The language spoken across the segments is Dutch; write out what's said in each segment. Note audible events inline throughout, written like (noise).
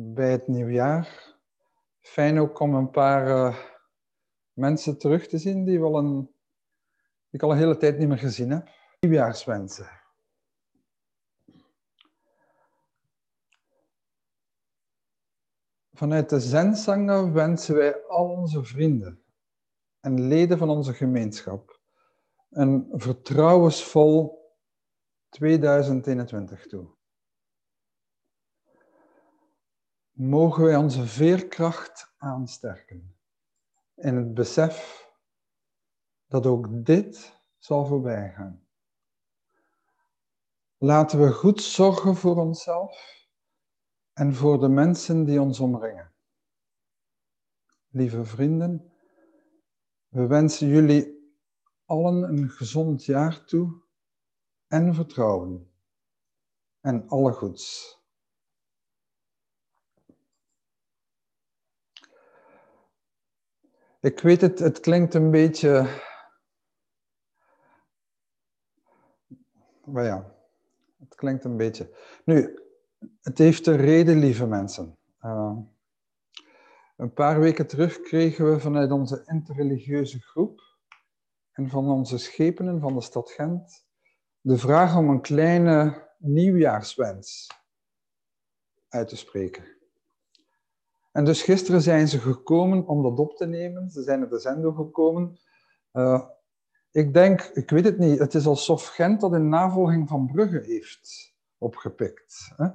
bij het nieuwjaar. Fijn ook om een paar uh, mensen terug te zien die, wel een, ik al een hele tijd niet meer gezien heb. Nieuwjaarswensen. Vanuit de Zenzanger wensen wij al onze vrienden en leden van onze gemeenschap een vertrouwensvol 2021 toe. Mogen wij onze veerkracht aansterken in het besef dat ook dit zal voorbij gaan. Laten we goed zorgen voor onszelf en voor de mensen die ons omringen. Lieve vrienden, we wensen jullie allen een gezond jaar toe en vertrouwen en alle goeds. Ik weet het, het klinkt een beetje. Maar ja, het klinkt een beetje. Nu, het heeft een reden, lieve mensen. Uh, een paar weken terug kregen we vanuit onze interreligieuze groep en van onze schepenen van de stad Gent de vraag om een kleine nieuwjaarswens uit te spreken. En dus gisteren zijn ze gekomen om dat op te nemen. Ze zijn naar de zendo gekomen. Uh, ik denk, ik weet het niet, het is alsof Gent dat in navolging van Brugge heeft opgepikt. Hè?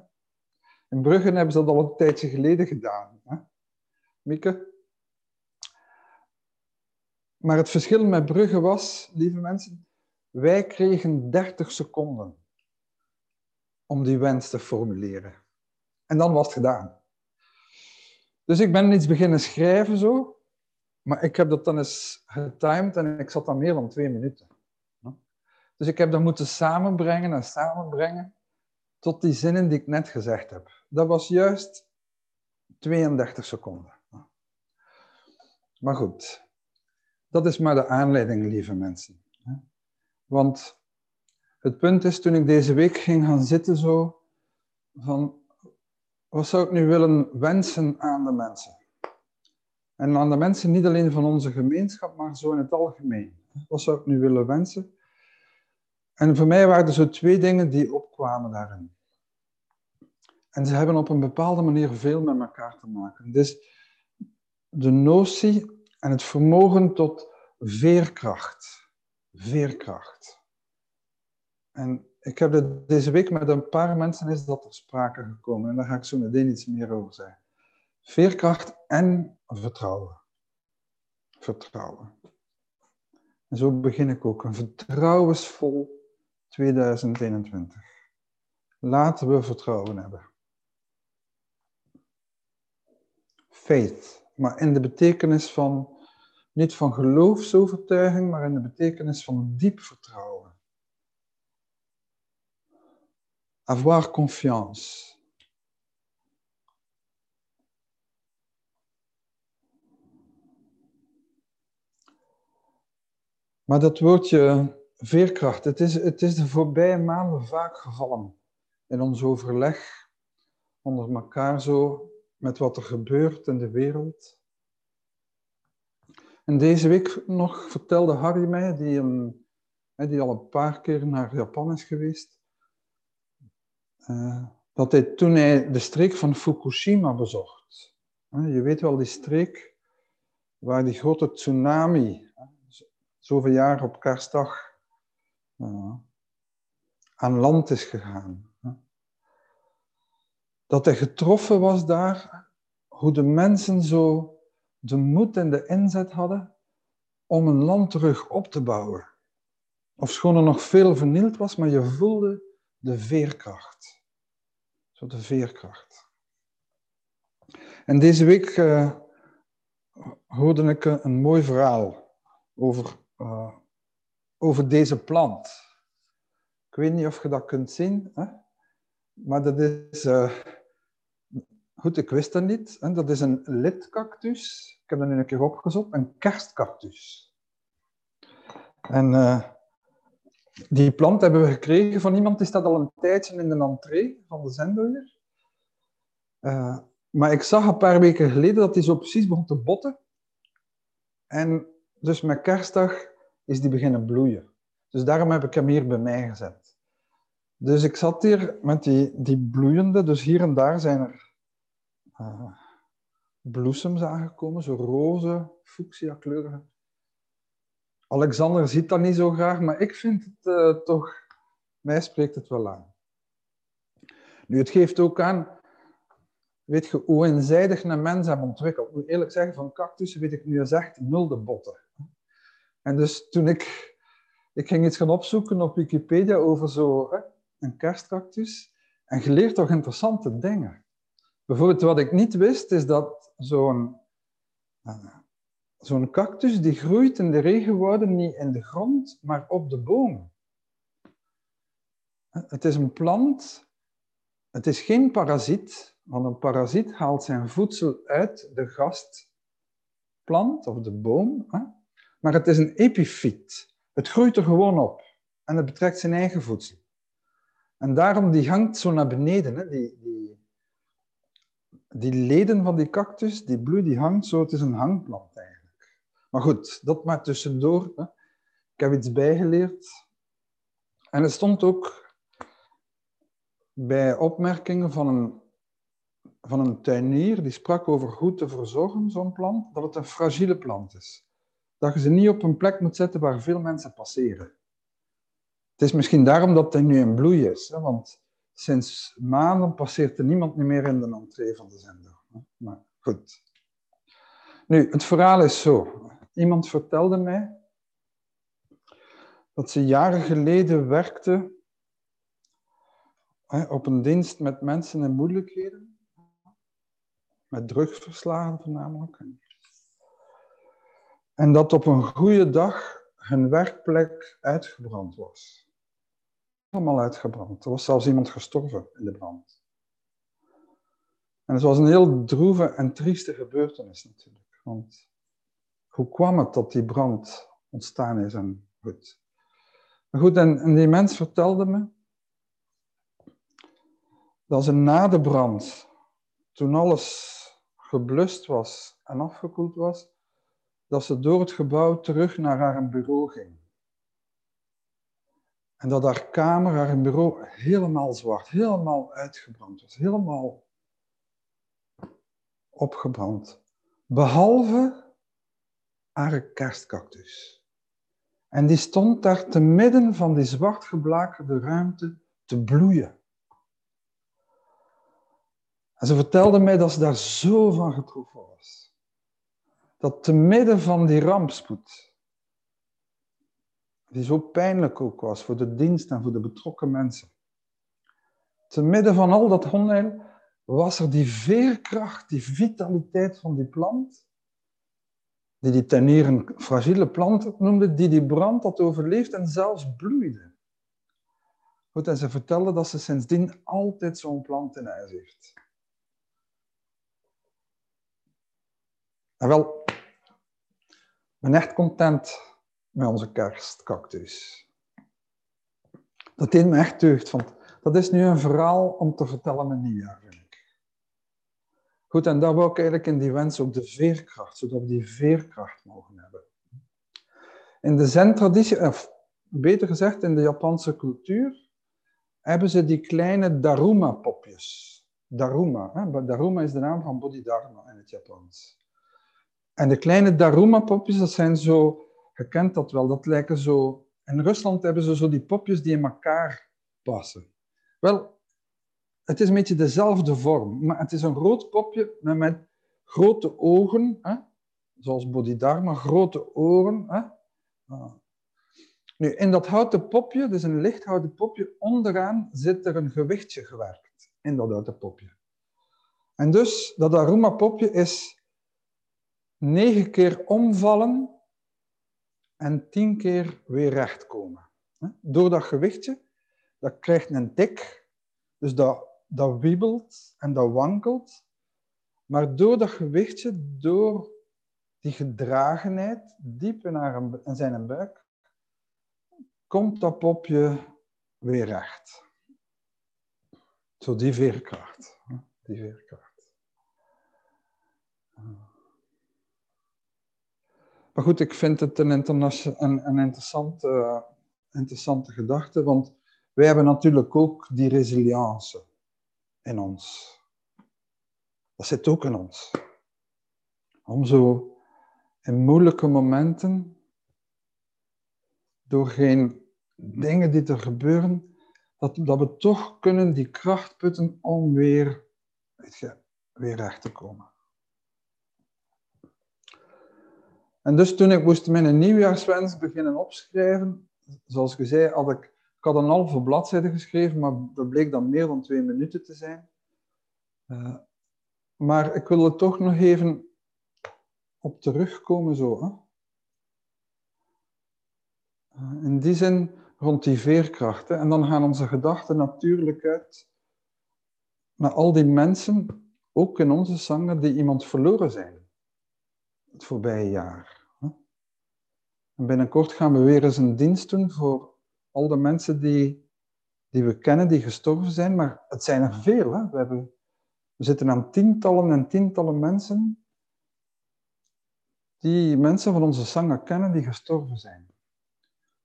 In Brugge hebben ze dat al een tijdje geleden gedaan. Hè? Mieke? Maar het verschil met Brugge was, lieve mensen, wij kregen 30 seconden om die wens te formuleren. En dan was het gedaan. Dus ik ben iets beginnen schrijven zo, maar ik heb dat dan eens getimed en ik zat dan meer dan twee minuten. Dus ik heb dat moeten samenbrengen en samenbrengen tot die zinnen die ik net gezegd heb. Dat was juist 32 seconden. Maar goed, dat is maar de aanleiding, lieve mensen. Want het punt is, toen ik deze week ging gaan zitten zo, van wat zou ik nu willen wensen aan de mensen? En aan de mensen niet alleen van onze gemeenschap, maar zo in het algemeen. Wat zou ik nu willen wensen? En voor mij waren er zo twee dingen die opkwamen daarin. En ze hebben op een bepaalde manier veel met elkaar te maken. Dus de notie en het vermogen tot veerkracht. Veerkracht. En ik heb het deze week met een paar mensen is dat ter sprake gekomen. En daar ga ik zo meteen iets meer over zeggen. Veerkracht en vertrouwen. Vertrouwen. En zo begin ik ook. Een vertrouwensvol 2021. Laten we vertrouwen hebben. Faith. Maar in de betekenis van, niet van geloofsovertuiging, maar in de betekenis van diep vertrouwen. Avoir confiance. Maar dat woordje veerkracht, het is, het is de voorbije maanden vaak gevallen in ons overleg onder elkaar zo met wat er gebeurt in de wereld. En deze week nog vertelde Harry mij, die, die al een paar keer naar Japan is geweest, uh, dat hij toen hij de streek van Fukushima bezocht. je weet wel, die streek waar die grote tsunami, zoveel jaar op kerstdag, uh, aan land is gegaan. Dat hij getroffen was daar, hoe de mensen zo de moed en de inzet hadden om een land terug op te bouwen. Ofschoon er nog veel vernield was, maar je voelde de veerkracht. Zo de veerkracht. En deze week uh, hoorde ik een, mooi verhaal over, uh, over deze plant. Ik weet niet of je dat kunt zien, hè? maar dat is. Uh, goed, ik wist dat niet. Hè? Dat is een lidcactus. Ik heb dat nu een keer opgezocht. Een kerstcactus. En die plant hebben we gekregen van iemand die staat al een tijdje in de entree van de zender. Uh, Maar ik zag een paar weken geleden dat die zo precies begon te botten. En dus met kerstdag is die beginnen bloeien. Dus daarom heb ik hem hier bij mij gezet. Dus ik zat hier met die, die bloeiende, dus hier en daar zijn er uh, bloesems aangekomen, zo roze, fuchsia kleurige. Alexander ziet dat niet zo graag, maar ik vind het uh, toch, mij spreekt het wel aan. Nu, het geeft ook aan, weet je, hoe eenzijdig een mens hem ontwikkeld. Ik moet eerlijk zeggen, van cactussen weet ik nu eens echt nul de botten. En dus toen ik, ik ging iets gaan opzoeken op Wikipedia over zo hè, een kerstcactus, en geleerd toch interessante dingen. Bijvoorbeeld wat ik niet wist, is dat zo'n uh, zo'n cactus die groeit in de regenwouden niet in de grond, maar op de boom. Het is een plant, het is geen parasiet, want een parasiet haalt zijn voedsel uit de gastplant of de boom, maar het is een epifiet. Het groeit er gewoon op en het betrekt zijn eigen voedsel. En daarom die hangt zo naar beneden, hè? Die, die, die leden van die cactus, die bloei, die hangt zo, het is een hangplant eigenlijk. Maar goed, dat maar tussendoor. Hè. Ik heb iets bijgeleerd. En het stond ook bij opmerkingen van een, van een tuinier, die sprak over goed te verzorgen, zo'n plant, dat het een fragiele plant is. Dat je ze niet op een plek moet zetten waar veel mensen passeren. Het is misschien daarom dat hij nu in bloei is, hè, want sinds maanden passeert er niemand meer in de entree van de zender. Maar goed. Nu, het verhaal is zo. Iemand vertelde mij dat ze jaren geleden werkte op een dienst met mensen in moeilijkheden, met drugsverslagen voornamelijk. En dat op een goede dag hun werkplek uitgebrand was. Helemaal uitgebrand. Er was zelfs iemand gestorven in de brand. En het was een heel droeve en trieste gebeurtenis natuurlijk. Want hoe kwam het dat die brand ontstaan is en goed. Goed, en, en die mens vertelde me dat ze na de brand, toen alles geblust was en afgekoeld was, dat ze door het gebouw terug naar haar bureau ging. En dat haar kamer, haar bureau, helemaal zwart, helemaal uitgebrand was, helemaal opgebrand. Behalve haar. En die stond daar te midden van die zwart geblakerde ruimte te bloeien. En ze vertelde mij dat ze daar zo van getroffen was. Dat te midden van die rampspoed, die zo pijnlijk ook was voor de dienst en voor de betrokken mensen, te midden van al dat onheil was er die veerkracht, die vitaliteit van die plant, die die tenier een fragiele plant noemde, die die brand had overleefd en zelfs bloeide. Goed, en ze vertelde dat ze sindsdien altijd zo'n plant in huis heeft. En wel, ik ben echt content met onze kerstcactus. Dat deed me echt deugd, want dat is nu een verhaal om te vertellen met nieuwjaar. Goed, en daar wou ik eigenlijk in die wens ook de veerkracht, zodat we die veerkracht mogen hebben. In de zen-traditie, of beter gezegd in de Japanse cultuur, hebben ze die kleine Daruma-popjes. Daruma, hè? Daruma is de naam van Bodhidharma in het Japans. En de kleine Daruma-popjes, dat zijn zo, je kent dat wel, dat lijken zo... In Rusland hebben ze zo die popjes die in elkaar passen. Wel, het is een beetje dezelfde vorm, maar het is een rood popje met, grote ogen, hè? zoals Bodhidharma, grote oren. Hè? Ah. Nu, in dat houten popje, dus een lichthouten popje, onderaan zit er een gewichtje gewerkt, in dat houten popje. En dus, dat aroma-popje is negen keer omvallen en tien keer weer recht komen. Door dat gewichtje, dat krijgt een tik, dus dat dat wiebelt en dat wankelt. Maar door dat gewichtje, door die gedragenheid diep in, haar, in zijn buik, komt dat popje weer recht. Zo die veerkracht. Die veerkracht. Maar goed, ik vind het een, een, een interessante, interessante gedachte, want wij hebben natuurlijk ook die resilience in ons. Dat zit ook in ons. Om zo in moeilijke momenten, door geen dingen die er gebeuren, dat, dat we toch kunnen die kracht putten om weer, weet je, weer recht te komen. En dus toen ik moest mijn nieuwjaarswens beginnen opschrijven, zoals ik zei, had ik, ik had een halve bladzijde geschreven, maar dat bleek dan meer dan twee minuten te zijn. Uh, maar ik wil er toch nog even op terugkomen zo. Hè? Uh, in die zin rond die veerkrachten. En dan gaan onze gedachten natuurlijk uit naar al die mensen, ook in onze zangen, die iemand verloren zijn het voorbije jaar. En binnenkort gaan we weer eens een dienst doen voor al de mensen die, die we kennen, die gestorven zijn. Maar het zijn er veel. Hè? We, hebben, we zitten aan tientallen en tientallen mensen die mensen van onze zangen kennen die gestorven zijn.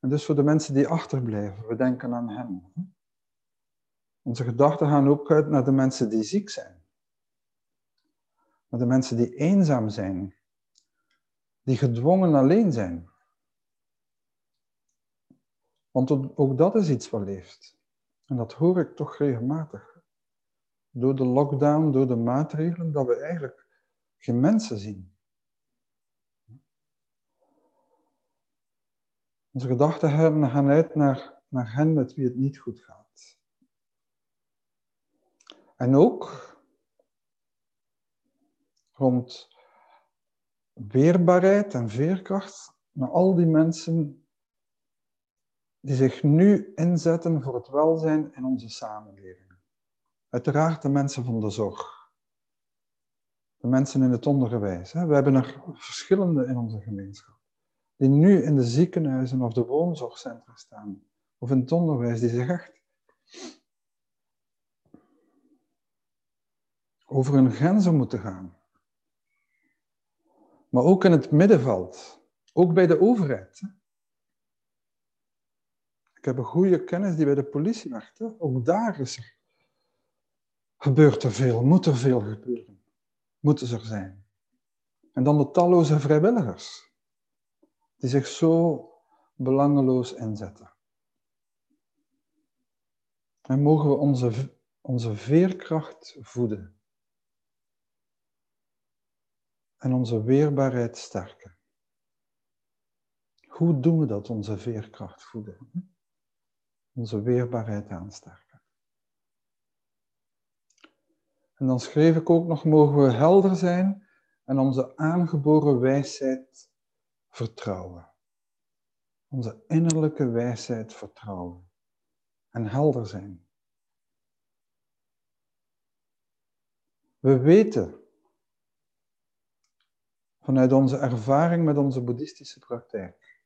En dus voor de mensen die achterblijven, we denken aan hen. Onze gedachten gaan ook uit naar de mensen die ziek zijn. Naar de mensen die eenzaam zijn. Die gedwongen alleen zijn. Want ook dat is iets wat leeft. En dat hoor ik toch regelmatig. Door de lockdown, door de maatregelen, dat we eigenlijk geen mensen zien. Onze gedachten gaan uit naar, naar hen met wie het niet goed gaat. En ook rond weerbaarheid en veerkracht naar al die mensen die zich nu inzetten voor het welzijn in onze samenleving. Uiteraard de mensen van de zorg. De mensen in het onderwijs. We hebben er verschillende in onze gemeenschap. Die nu in de ziekenhuizen of de woonzorgcentra staan. Of in het onderwijs, die zich echt over hun grenzen moeten gaan. Maar ook in het middenveld. Ook bij de overheid. Ik heb een goede kennis die bij de politie werkt. Ook daar is er, gebeurt er veel, moet er veel gebeuren. Moeten ze er zijn. En dan de talloze vrijwilligers, die zich zo belangeloos inzetten. En mogen we onze, onze veerkracht voeden. En onze weerbaarheid sterken. Hoe doen we dat, onze veerkracht voeden? Onze weerbaarheid aansterken. En dan schreef ik ook nog, mogen we helder zijn en onze aangeboren wijsheid vertrouwen. Onze innerlijke wijsheid vertrouwen en helder zijn. We weten vanuit onze ervaring met onze boeddhistische praktijk,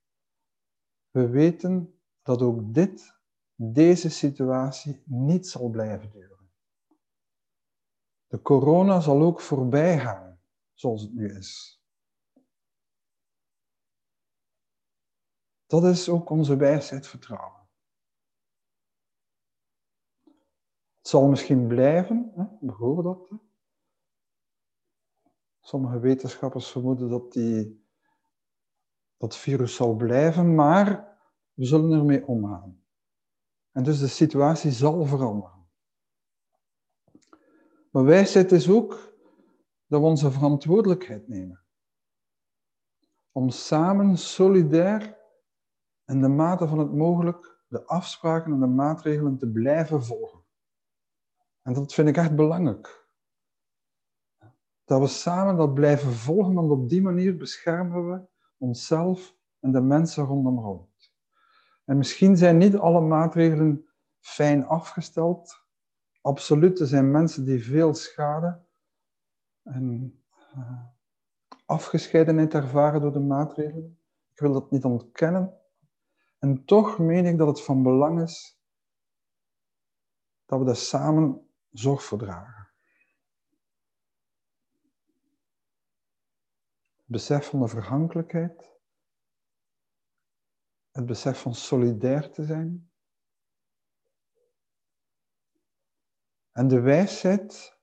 we weten dat ook dit deze situatie niet zal blijven duren. De corona zal ook voorbij gaan, zoals het nu is. Dat is ook onze wijsheid vertrouwen. Het zal misschien blijven, hè? we horen dat. Sommige wetenschappers vermoeden dat die, dat virus zal blijven, maar we zullen ermee omgaan. En dus de situatie zal veranderen. Maar wijsheid is ook dat we onze verantwoordelijkheid nemen. Om samen solidair in de mate van het mogelijk de afspraken en de maatregelen te blijven volgen. En dat vind ik echt belangrijk. Dat we samen dat blijven volgen, want op die manier beschermen we onszelf en de mensen rondom ons. En misschien zijn niet alle maatregelen fijn afgesteld. Absoluut, er zijn mensen die veel schade en uh, afgescheidenheid ervaren door de maatregelen. Ik wil dat niet ontkennen. En toch meen ik dat het van belang is dat we daar samen zorg voor dragen. besef van de vergankelijkheid, het besef van solidair te zijn. En de wijsheid,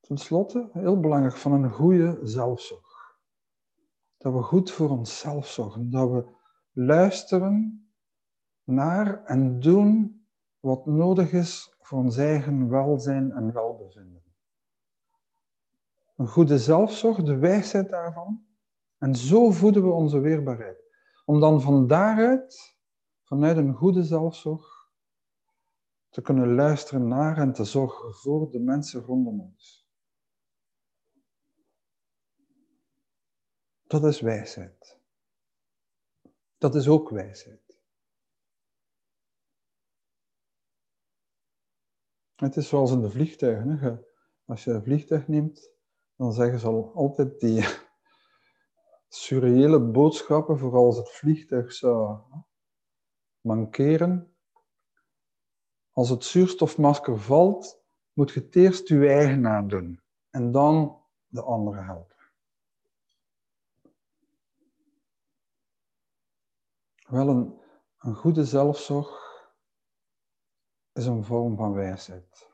tenslotte, heel belangrijk, van een goede zelfzorg. Dat we goed voor onszelf zorgen, dat we luisteren naar en doen wat nodig is voor ons eigen welzijn en welbevinden. Een goede zelfzorg, de wijsheid daarvan. En zo voeden we onze weerbaarheid. Om dan van daaruit, vanuit een goede zelfzorg, te kunnen luisteren naar en te zorgen voor de mensen rondom ons. Dat is wijsheid. Dat is ook wijsheid. Het is zoals in de vliegtuigen. Hè. Als je een vliegtuig neemt, dan zeggen ze al altijd die surreële boodschappen, vooral als het vliegtuig zou mankeren. Als het zuurstofmasker valt, moet je het eerst je eigen aandoen en dan de andere helpen. Wel, een, een goede zelfzorg is een vorm van wijsheid.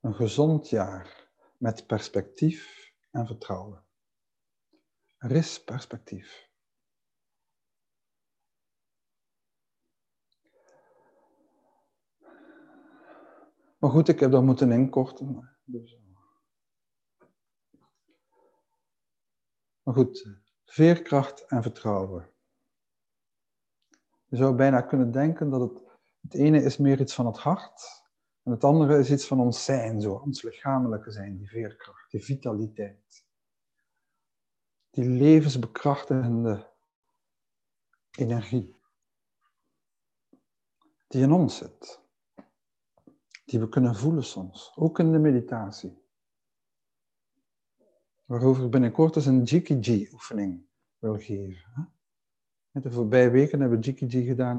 Een gezond jaar met perspectief en vertrouwen. Er is perspectief. Maar goed, ik heb dat moeten inkorten. Dus. Maar goed, veerkracht en vertrouwen. Je zou bijna kunnen denken dat het, het ene is meer iets van het hart en het andere is iets van ons zijn, zo, ons lichamelijke zijn, die veerkracht, die vitaliteit. Die levensbekrachtigende energie. Die in ons zit. Die we kunnen voelen soms, ook in de meditatie. Waarover ik binnenkort eens een Jikiji-oefening wil geven. De voorbije weken hebben we Jikiji gedaan,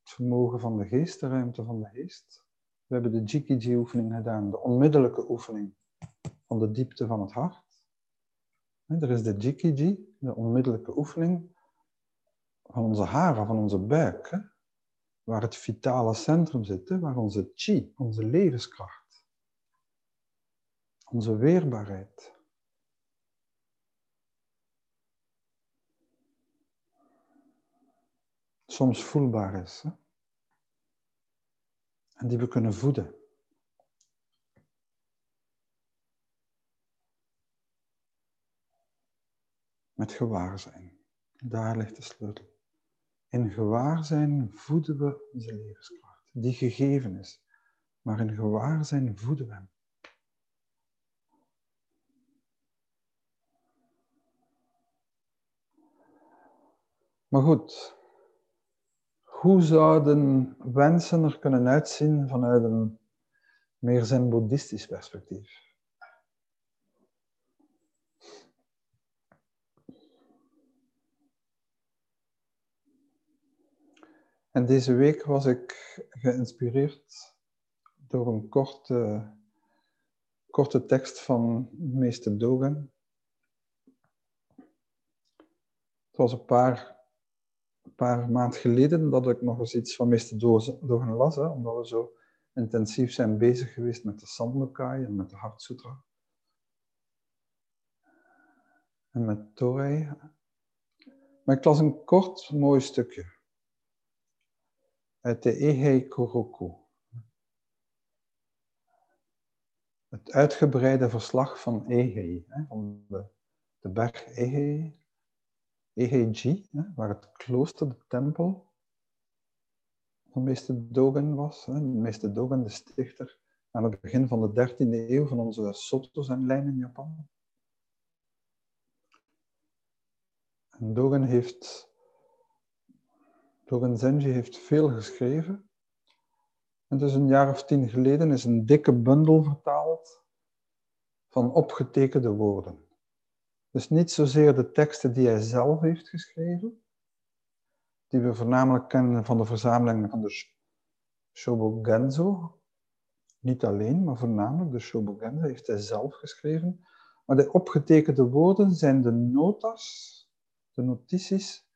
het vermogen van de geest, de ruimte van de geest. We hebben de Jikiji-oefening gedaan, de onmiddellijke oefening van de diepte van het hart. Er is de Jikiji, de onmiddellijke oefening van onze haren, van onze buik, waar het vitale centrum zit, waar onze chi, onze levenskracht, onze weerbaarheid, soms voelbaar is. Hè? En die we kunnen voeden. Met gewaarzijn. Daar ligt de sleutel. In gewaarzijn voeden we onze levenskracht, die gegeven is. Maar in gewaarzijn voeden we hem. Maar goed, hoe zouden wensen er kunnen uitzien vanuit een meer zen-boeddhistisch perspectief? En deze week was ik geïnspireerd door een korte, korte tekst van meester Dogen. Het was een paar paar maanden geleden dat ik nog eens iets van meester Dogen las, hè, omdat we zo intensief zijn bezig geweest met de Sandokai en met de Hartsutra. En met Torei. Maar ik las een kort, mooi stukje. Uit de Ehei Koroku. Het uitgebreide verslag van Ehei, van de, de berg Ehei, Eheji, waar het klooster, de tempel van meester Dogen was. Meester Dogen, de stichter aan het begin van de 13e eeuw van onze Soto's en lijnen in Japan. En Dogen heeft, Dogen Zenji heeft veel geschreven. En dus een jaar of tien geleden is een dikke bundel vertaald van opgetekende woorden. Dus niet zozeer de teksten die hij zelf heeft geschreven, die we voornamelijk kennen van de verzameling van de Shobogenzo, niet alleen, maar voornamelijk de Shobogenzo heeft hij zelf geschreven. Maar de opgetekende woorden zijn de notas, de notities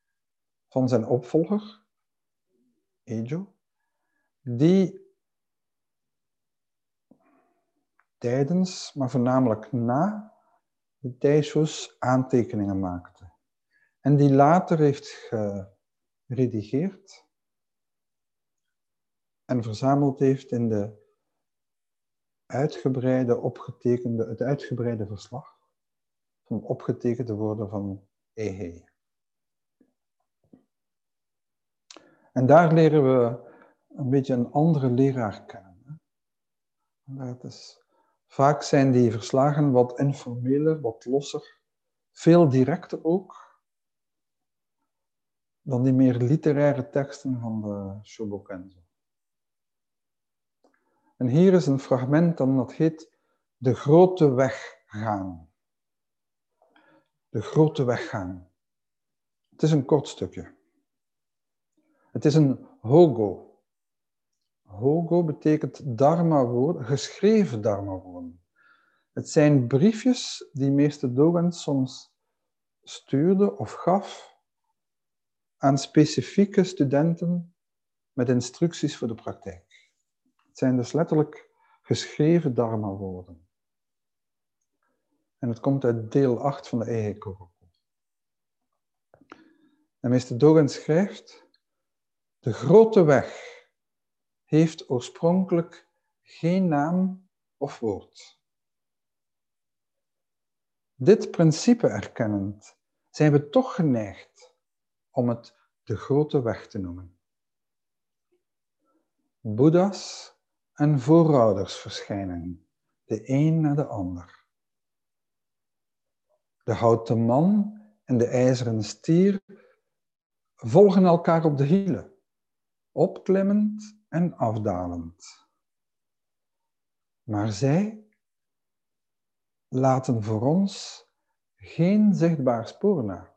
van zijn opvolger, Ejo, die tijdens, maar voornamelijk na de aantekeningen maakte. En die later heeft geredigeerd en verzameld heeft in de uitgebreide, opgetekende, het uitgebreide verslag van opgetekende woorden van Ehe. En daar leren we een beetje een andere leraar kennen. Dat is, vaak zijn die verslagen wat informeler, wat losser, veel directer ook, dan die meer literaire teksten van de Shobokenzo. En hier is een fragment dan dat heet De grote weg gaan. De grote weg gaan. Het is een kort stukje. Het is een hogo. Hogo betekent dharma-woorden, geschreven dharma-woorden. Het zijn briefjes die meester Dogen soms stuurde of gaf aan specifieke studenten met instructies voor de praktijk. Het zijn dus letterlijk geschreven dharma-woorden. En het komt uit deel 8 van de Eihei En meester Dogen schrijft de grote weg heeft oorspronkelijk geen naam of woord. Dit principe erkennend zijn we toch geneigd om het de grote weg te noemen. Boeddha's en voorouders verschijnen, de een na de ander. De houten man en de ijzeren stier volgen elkaar op de hielen opklimmend en afdalend. Maar zij laten voor ons geen zichtbaar spoor na.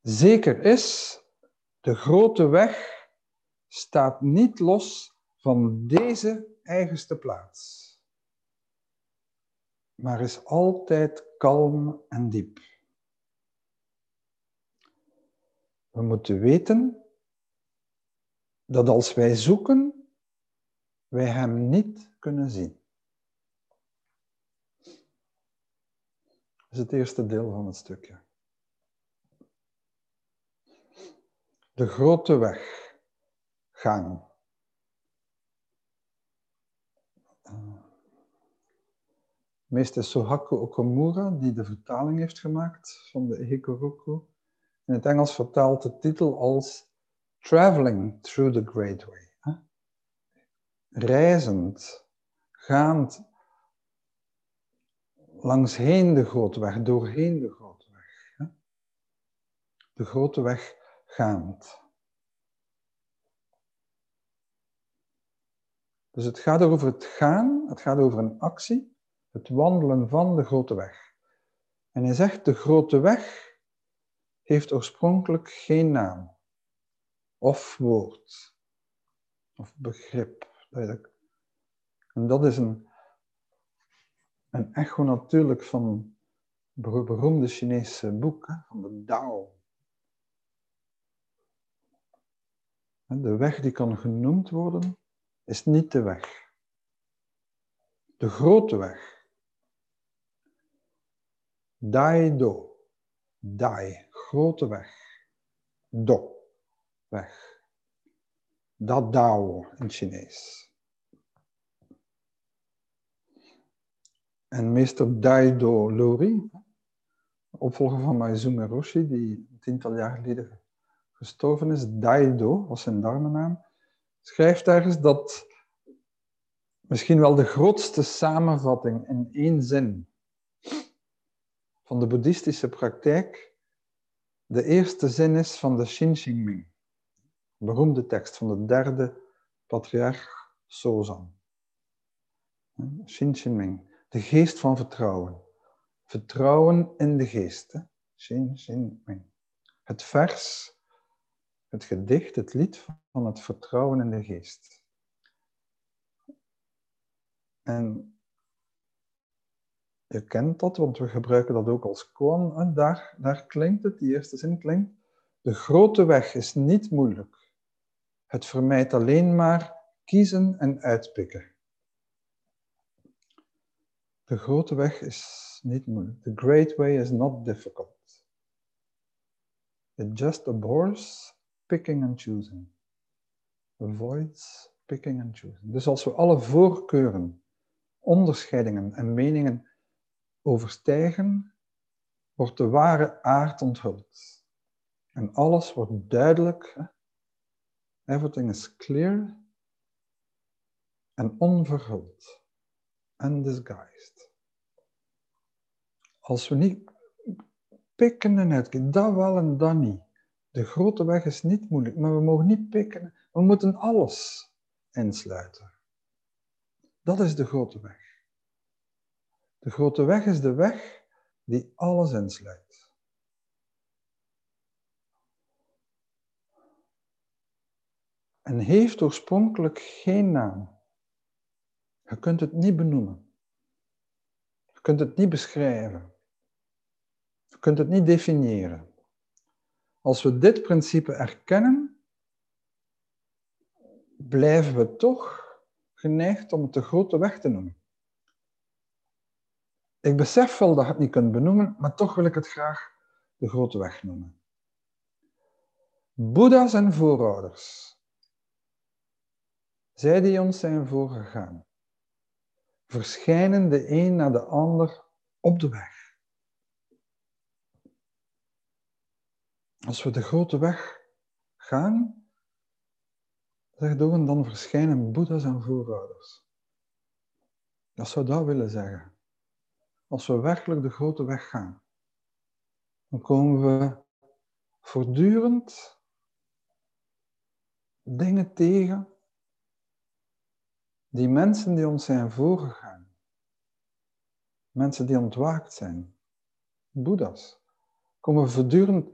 Zeker is, de grote weg staat niet los van deze eigenste plaats, maar is altijd kalm en diep. We moeten weten dat als wij zoeken, wij Hem niet kunnen zien. Dat is het eerste deel van het stukje. De grote weg, gang. Meester Sohaku Okamura, die de vertaling heeft gemaakt van de Hikoroku, in het Engels vertaalt de titel als Traveling Through the Great Way. Reizend, gaand langsheen de grote weg, doorheen de grote weg. De grote weg gaand. Dus het gaat over het gaan, het gaat over een actie, het wandelen van de grote weg. En hij zegt, de grote weg heeft oorspronkelijk geen naam of woord of begrip. En dat is een, een echo natuurlijk van het beroemde Chinese boek, van de Dao. De weg die kan genoemd worden, is niet de weg. De grote weg. Dai-do. Dai, grote weg. Do, weg. Dat Dao in Chinees. En meester Daido Lori, opvolger van Maizume Roshi, die een tiental jaar geleden gestorven is, Daido was zijn dharma schrijft ergens dat misschien wel de grootste samenvatting in één zin van de boeddhistische praktijk de eerste zin is van de Shinshingming, beroemde tekst van de derde patriarch Sozan. Shinshingming, de geest van vertrouwen. Vertrouwen in de geest. Shinshingming. Het vers, het gedicht, het lied van het vertrouwen in de geest. En je kent dat, want we gebruiken dat ook als koan. Daar, daar klinkt het, die eerste zin klinkt. De grote weg is niet moeilijk. Het vermijdt alleen maar kiezen en uitpikken. De grote weg is niet moeilijk. The great way is not difficult. It just abhors picking and choosing. Avoids picking and choosing. Dus als we alle voorkeuren, onderscheidingen en meningen overstijgen, wordt de ware aard onthuld. En alles wordt duidelijk. Everything is clear en onverhuld. Undisguised. Als we niet pikken en uitkijken, dat wel en dat niet. De grote weg is niet moeilijk, maar we mogen niet pikken. We moeten alles insluiten. Dat is de grote weg. De grote weg is de weg die alles insluit. En heeft oorspronkelijk geen naam. Je kunt het niet benoemen. Je kunt het niet beschrijven. Je kunt het niet definiëren. Als we dit principe erkennen, blijven we toch geneigd om het de grote weg te noemen. Ik besef wel dat je het niet kunt benoemen, maar toch wil ik het graag de grote weg noemen. Boeddha's en voorouders, zij die ons zijn voorgegaan, verschijnen de een na de ander op de weg. Als we de grote weg gaan, zegt Dogen, dan verschijnen Boeddha's en voorouders. Dat zou dat willen zeggen als we werkelijk de grote weg gaan, dan komen we voortdurend dingen tegen die mensen die ons zijn voorgegaan, mensen die ontwaakt zijn, boeddha's, komen voortdurend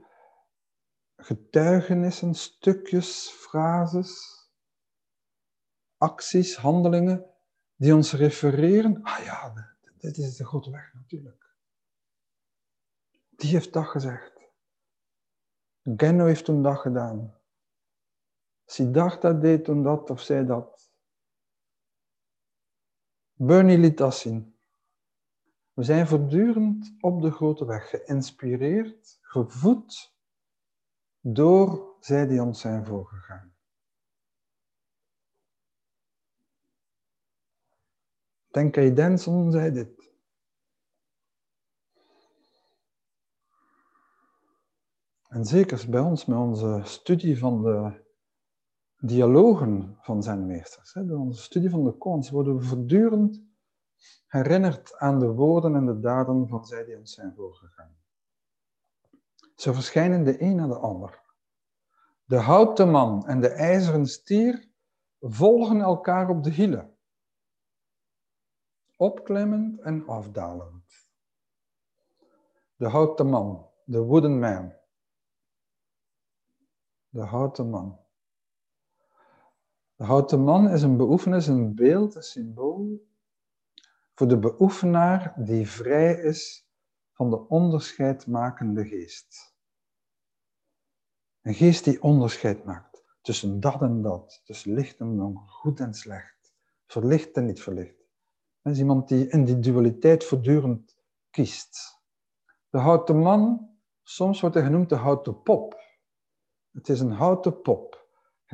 getuigenissen, stukjes, frases, acties, handelingen die ons refereren. Ah ja, dit is de grote weg natuurlijk. Die heeft dat gezegd. Genno heeft toen dat gedaan. Siddhartha deed toen dat of zei dat. Bernie liet dat zien. We zijn voortdurend op de grote weg, geïnspireerd, gevoed door zij die ons zijn voorgegaan. Tenkai Denson zei dit. En zeker bij ons, met onze studie van de dialogen van zijn meesters, bij onze studie van de konst, worden we voortdurend herinnerd aan de woorden en de daden van zij die ons zijn voorgegaan. Ze verschijnen de een na de ander. De houten man en de ijzeren stier volgen elkaar op de hielen opklimmend en afdalend. De houten man, de wooden man. De houten man. De houten man is een beoefenis, een beeld, een symbool voor de beoefenaar die vrij is van de onderscheidmakende geest. Een geest die onderscheid maakt tussen dat en dat, tussen licht en donker, goed en slecht, verlicht en niet verlicht. Dat is iemand die in die dualiteit voortdurend kiest. De houten man, soms wordt hij genoemd de houten pop. Het is een houten pop.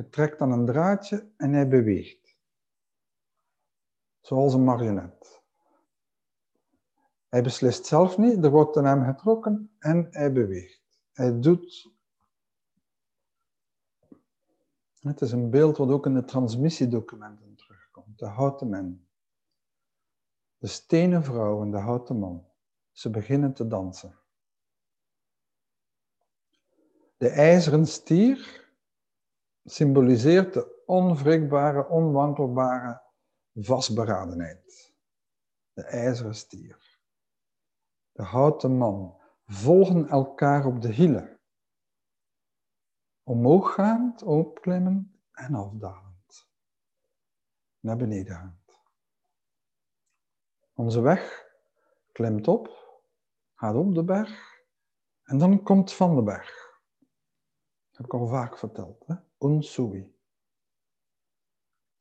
Hij trekt aan een draadje en hij beweegt. Zoals een marionet. Hij beslist zelf niet, er wordt aan hem getrokken en hij beweegt. Hij doet. Het is een beeld wat ook in de transmissiedocumenten terugkomt. De houten man. De stenen vrouw en de houten man. Ze beginnen te dansen. De ijzeren stier symboliseert de onwrikbare, onwankelbare vastberadenheid. De ijzeren stier. De houten man volgen elkaar op de hielen. Omhooggaand, opklimmend en afdalend. Naar beneden gaan. Onze weg klimt op, gaat op de berg en dan komt van de berg. Heb ik al vaak verteld. Hè? Unsui.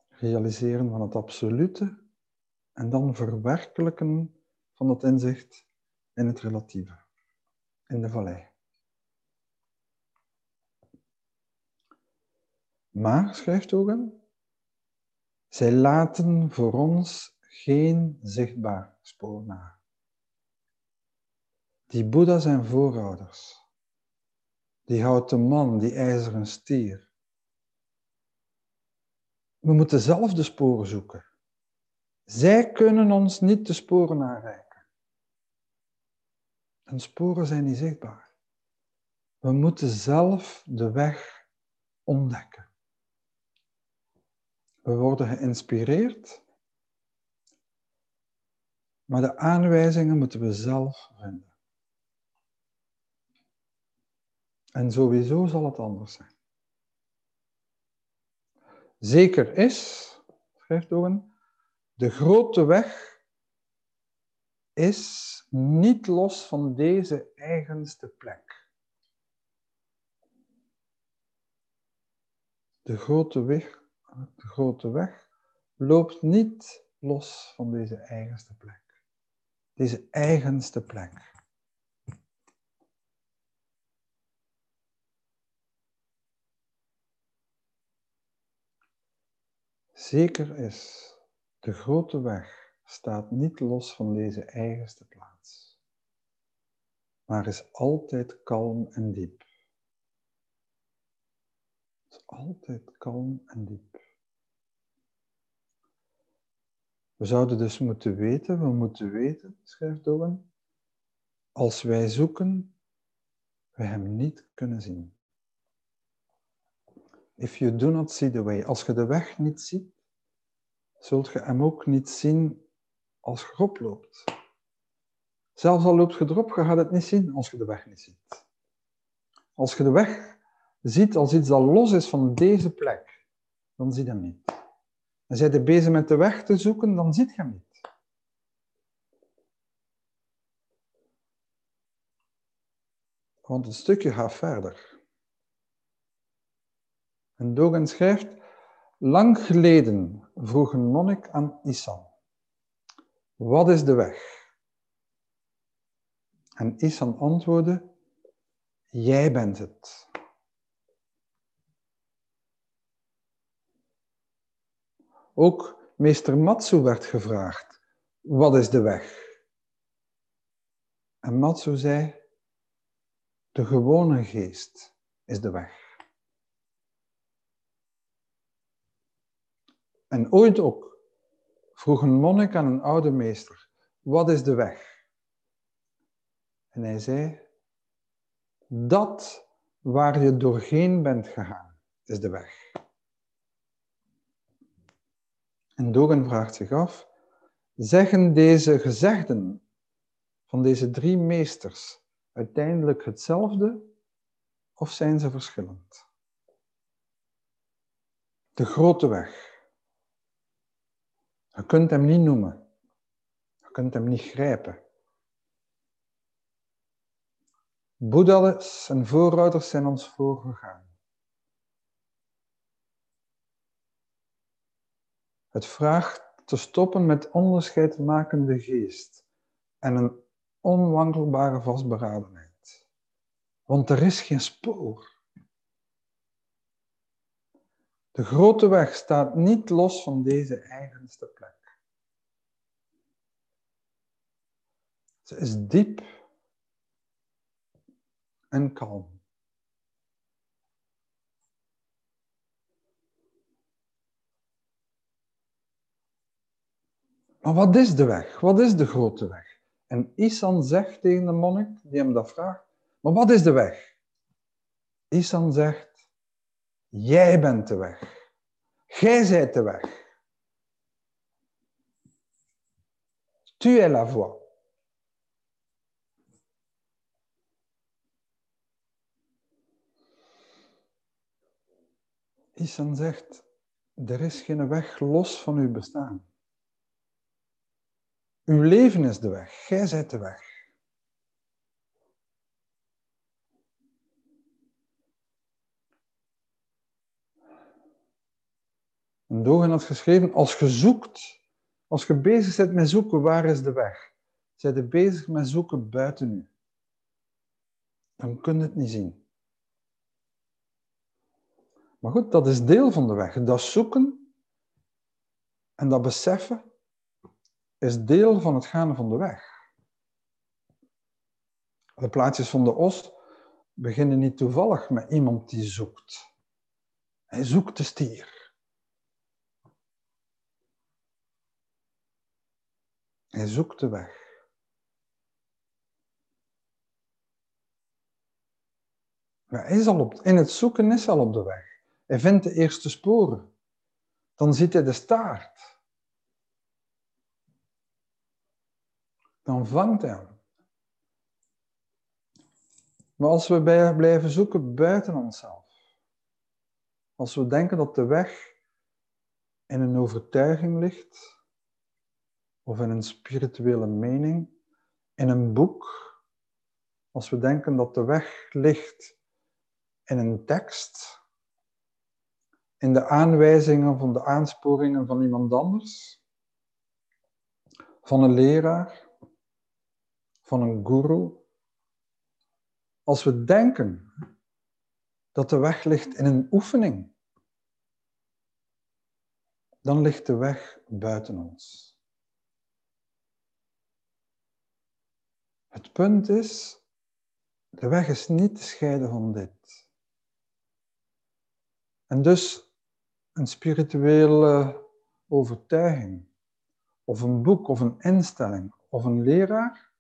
Realiseren van het absolute en dan verwerkelijken van het inzicht in het relatieve, in de vallei. Maar, schrijft Ogen, zij laten voor ons geen zichtbaar spoor na. Die Boeddha zijn voorouders. Die houten man, die ijzeren stier. We moeten zelf de sporen zoeken. Zij kunnen ons niet de sporen aanreiken. En sporen zijn niet zichtbaar. We moeten zelf de weg ontdekken. We worden geïnspireerd, maar de aanwijzingen moeten we zelf vinden. En sowieso zal het anders zijn. Zeker is, schrijft Owen, de grote weg is niet los van deze eigenste plek. De grote weg de grote weg loopt niet los van deze eigenste plek. Deze eigenste plek. Zeker is, de grote weg staat niet los van deze eigenste plaats, maar is altijd kalm en diep. Is altijd kalm en diep. We zouden dus moeten weten, we moeten weten, schrijft Owen, als wij zoeken, we hem niet kunnen zien. If you do not see the way, als je de weg niet ziet, zult je hem ook niet zien als je erop loopt. Zelfs al loopt je erop, je gaat het niet zien als je de weg niet ziet. Als je de weg ziet als iets dat los is van deze plek, dan zie je hem niet. En zij je bezig met de weg te zoeken, dan ziet je hem niet. Want het stukje gaat verder. En Dogen schrijft, lang geleden vroeg een monnik aan Isan, wat is de weg? En Isan antwoordde, jij bent het. Ook meester Matsu werd gevraagd, wat is de weg? En Matsu zei, de gewone geest is de weg. En ooit ook vroeg een monnik aan een oude meester, wat is de weg? En hij zei, dat waar je doorheen bent gegaan, is de weg. En Dogen vraagt zich af, zeggen deze gezegden van deze drie meesters uiteindelijk hetzelfde of zijn ze verschillend? De grote weg. Je kunt hem niet noemen. Je kunt hem niet grijpen. Boeddha's en voorouders zijn ons voorgegaan. Het vraagt te stoppen met onderscheidmakende geest en een onwankelbare vastberadenheid. Want er is geen spoor. De grote weg staat niet los van deze eigenste plek. Ze is diep en kalm. Maar wat is de weg? Wat is de grote weg? En Isan zegt tegen de monnik die hem dat vraagt, maar wat is de weg? Isan zegt, jij bent de weg. Jij zijt de weg. Tu es la voie. Isan zegt, er is geen weg los van uw bestaan. Uw leven is de weg. Gij zijt de weg. En Dogen had geschreven, als je zoekt, als je bezig bent met zoeken, waar is de weg? Zijt je bezig met zoeken buiten u. Dan kun je het niet zien. Maar goed, dat is deel van de weg. Dat zoeken en dat beseffen is deel van het gaan van de weg. De plaatjes van de os beginnen niet toevallig met iemand die zoekt. Hij zoekt de stier. Hij zoekt de weg. hij is al op, in het zoeken is al op de weg. Hij vindt de eerste sporen. Dan ziet hij de staart. Dan vangt hij hem. Maar als we blijven zoeken buiten onszelf, als we denken dat de weg in een overtuiging ligt, of in een spirituele mening, in een boek, als we denken dat de weg ligt in een tekst, in de aanwijzingen van de aansporingen van iemand anders, van een leraar, van een guru. Als we denken dat de weg ligt in een oefening, dan ligt de weg buiten ons. Het punt is, de weg is niet te scheiden van dit. En dus een spirituele overtuiging, of een boek, of een instelling, of een leraar,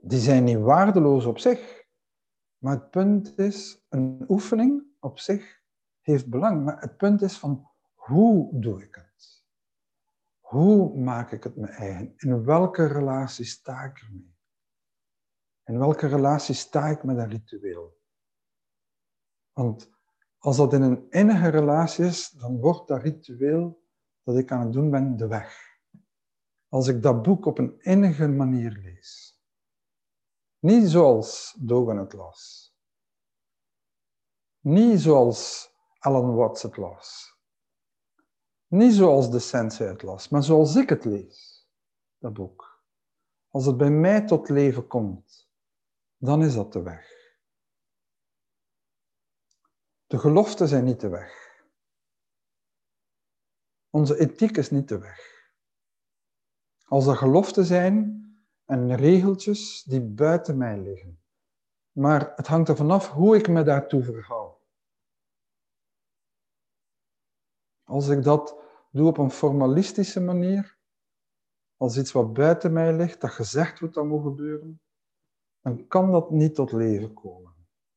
die zijn niet waardeloos op zich. Maar het punt is, een oefening op zich heeft belang. Maar het punt is van, hoe doe ik het? Hoe maak ik het mijn eigen? In welke relatie sta ik ermee? In welke relatie sta ik met een ritueel? Want als dat in een innige relatie is, dan wordt dat ritueel dat ik aan het doen ben de weg. Als ik dat boek op een innige manier lees. Niet zoals Dogen het las. Niet zoals Alan Watts het las. Niet zoals de sensei het las, maar zoals ik het lees, dat boek. Als het bij mij tot leven komt, dan is dat de weg. De geloften zijn niet de weg. Onze ethiek is niet de weg. Als er geloften zijn en regeltjes die buiten mij liggen. Maar het hangt er vanaf hoe ik me daartoe verhoud. Als ik dat doe op een formalistische manier, als iets wat buiten mij ligt, dat gezegd wordt dat moet gebeuren, dan kan dat niet tot leven komen.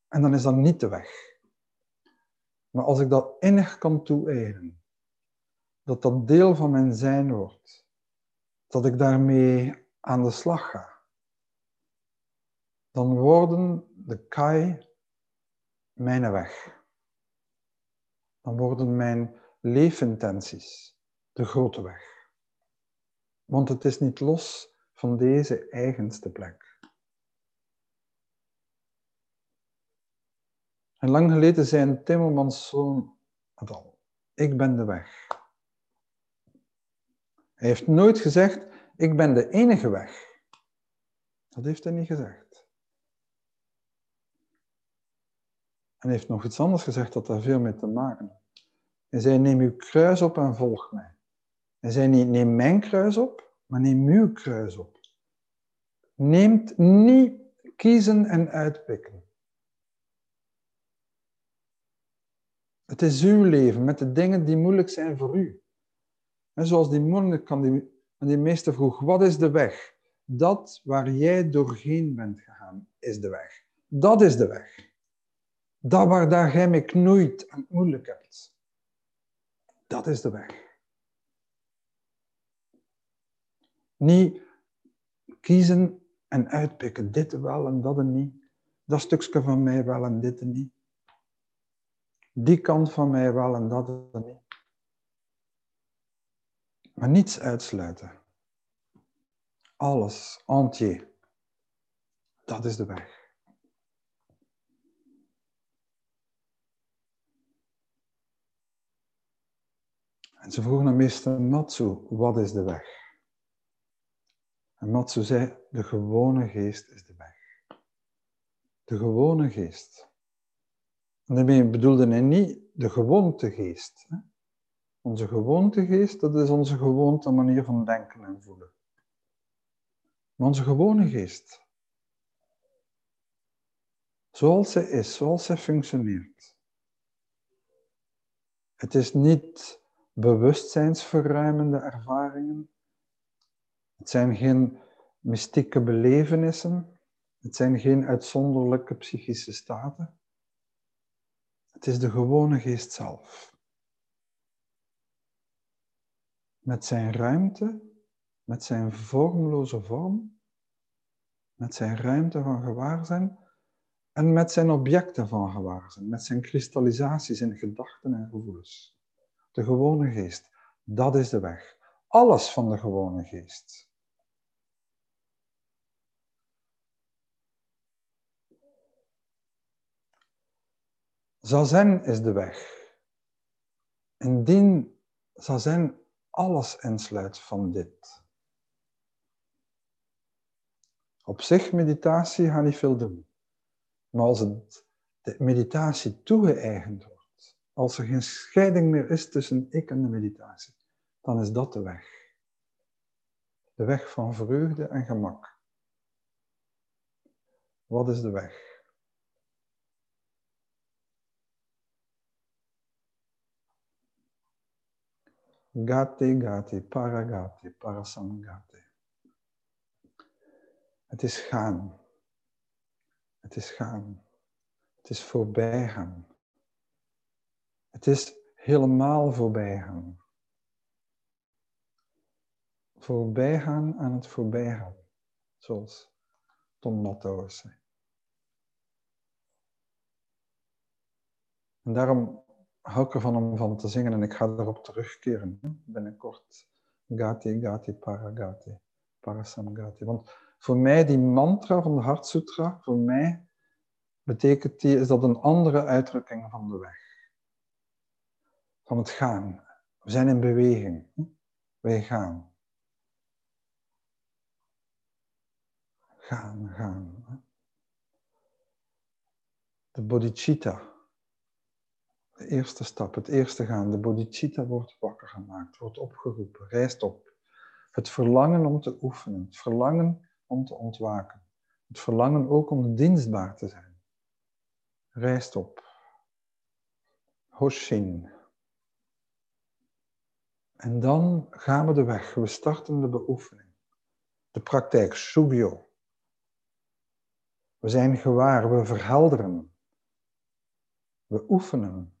En dan is dat niet de weg. Maar als ik dat innig kan toe-eigenen, dat dat deel van mijn zijn wordt, dat ik daarmee aan de slag ga, dan worden de kai mijn weg. Dan worden mijn leefintenties de grote weg. Want het is niet los van deze eigenste plek. En lang geleden zei Timmermans zoon al, ik ben de weg. Hij heeft nooit gezegd, ik ben de enige weg. Dat heeft hij niet gezegd. En hij heeft nog iets anders gezegd dat daar veel mee te maken heeft. Hij zei, neem uw kruis op en volg mij. Hij zei niet, neem mijn kruis op, maar neem uw kruis op. Neemt niet kiezen en uitpikken. Het is uw leven met de dingen die moeilijk zijn voor u. En zoals die monnik kan die, die meester vroeg, wat is de weg? Dat waar jij doorheen bent gegaan, is de weg. Dat is de weg. Dat waar jij mee knoeit en moeilijk hebt. Dat is de weg. Niet kiezen en uitpikken, dit wel en dat en niet. Dat stukje van mij wel en dit en niet die kant van mij wel en dat niet. Maar niets uitsluiten. Alles, entier. Dat is de weg. En ze vroegen aan meester Matsu, wat is de weg? En Matsu zei, de gewone geest is de weg. De gewone geest. En daarmee bedoelde hij niet de gewoontegeest. Onze gewoontegeest, dat is onze gewoonte manier van denken en voelen. Maar onze gewone geest, zoals zij is, zoals zij functioneert. Het is niet bewustzijnsverruimende ervaringen. Het zijn geen mystieke belevenissen. Het zijn geen uitzonderlijke psychische staten. Het is de gewone geest zelf. Met zijn ruimte, met zijn vormloze vorm, met zijn ruimte van gewaarzijn en met zijn objecten van gewaarzijn, met zijn kristallisaties in gedachten en gevoelens. De gewone geest, dat is de weg. Alles van de gewone geest. Zazen is de weg. Indien zazen alles insluit van dit. Op zich, meditatie gaat niet veel doen. Maar als het de meditatie toegeëigend wordt, als er geen scheiding meer is tussen ik en de meditatie, dan is dat de weg. De weg van vreugde en gemak. Wat is de weg? Gati, gati, paragati, parasamgati. Het is gaan. Het is gaan. Het is voorbijgaan. Het is helemaal voorbijgaan. Voorbijgaan aan het voorbijgaan. Zoals Tom zei. En daarom hou ik ervan om van te zingen en ik ga erop terugkeren binnenkort. Gati, Gati, Paragati, Parasamgati. Want voor mij die mantra van de Hartsutra, voor mij betekent die, is dat een andere uitdrukking van de weg. Van het gaan. We zijn in beweging. Wij gaan. Gaan, gaan. De bodhicitta de eerste stap, het eerste gaan, de bodhicitta wordt wakker gemaakt, wordt opgeroepen, rijst op. Het verlangen om te oefenen, het verlangen om te ontwaken. Het verlangen ook om dienstbaar te zijn. Rijst op. Hoshin. En dan gaan we de weg. We starten de beoefening. De praktijk, Shugyo. We zijn gewaar, we verhelderen. We oefenen.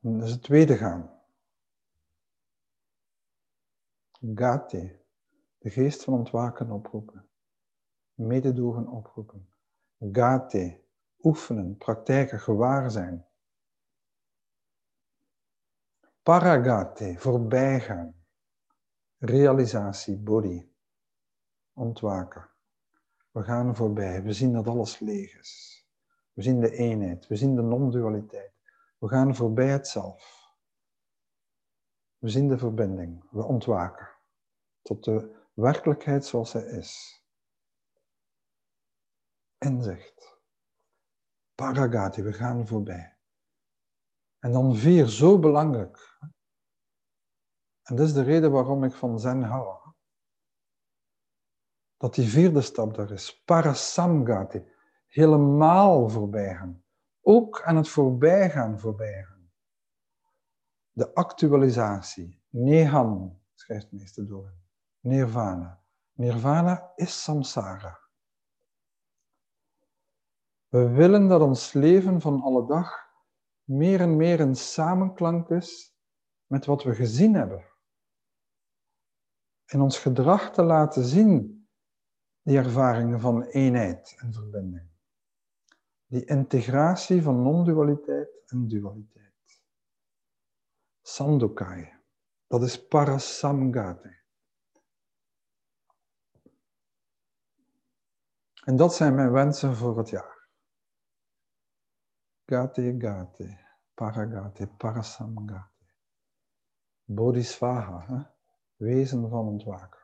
Dat is het tweede gaan. Gati, de geest van ontwaken oproepen. Mededogen oproepen. Gati, oefenen, praktijken, gewaar zijn. Paragati, voorbijgaan. Realisatie, body. Ontwaken. We gaan voorbij. We zien dat alles leeg is. We zien de eenheid. We zien de non-dualiteit. We gaan voorbij het zelf. We zien de verbinding. We ontwaken tot de werkelijkheid zoals zij is. Inzicht. Paragati, we gaan voorbij. En dan vier, zo belangrijk. En dat is de reden waarom ik van Zen hou. Dat die vierde stap daar is. Parasamgati. Helemaal voorbij gaan ook aan het voorbijgaan voorbijgaan. De actualisatie, Nehan, schrijft meester door. Nirvana. Nirvana is samsara. We willen dat ons leven van alle dag meer en meer in samenklank is met wat we gezien hebben. En ons gedrag te laten zien die ervaringen van eenheid en verbinding die integratie van non-dualiteit en dualiteit. Sandokai. Dat is parasamgati. En dat zijn mijn wensen voor het jaar. Gati gati, paragati, parasamgati. Bodhisvaha, hè? Wezen van ontwaken.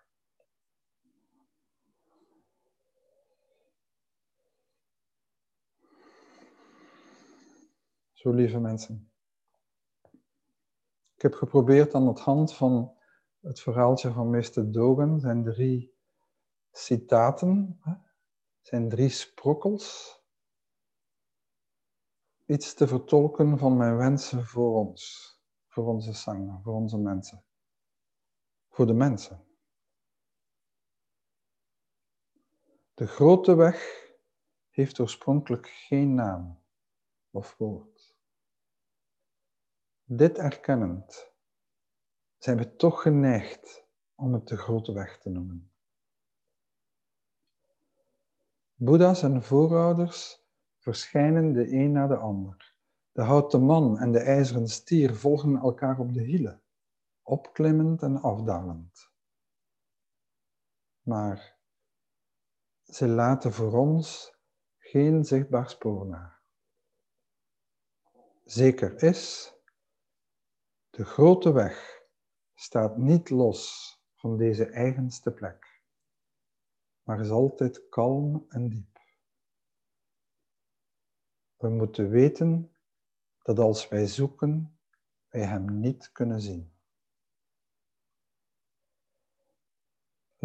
Zo lieve mensen. Ik heb geprobeerd aan de hand van het verhaaltje van meester Dogen, zijn drie citaten, zijn drie sprokkels, iets te vertolken van mijn wensen voor ons, voor onze sangen, voor onze mensen, de mensen. De grote weg heeft oorspronkelijk geen naam of woord. Dit erkennend zijn we toch geneigd om het de grote weg te noemen. Boeddha's en voorouders verschijnen de een na de ander. De houten man en de ijzeren stier volgen elkaar op de hielen, opklimmend en afdalend. Maar ze laten voor ons geen zichtbaar spoor na. Zeker is de grote weg staat niet los van deze eigenste plek, maar is altijd kalm en diep. We moeten weten dat als wij zoeken, wij Hem niet kunnen zien.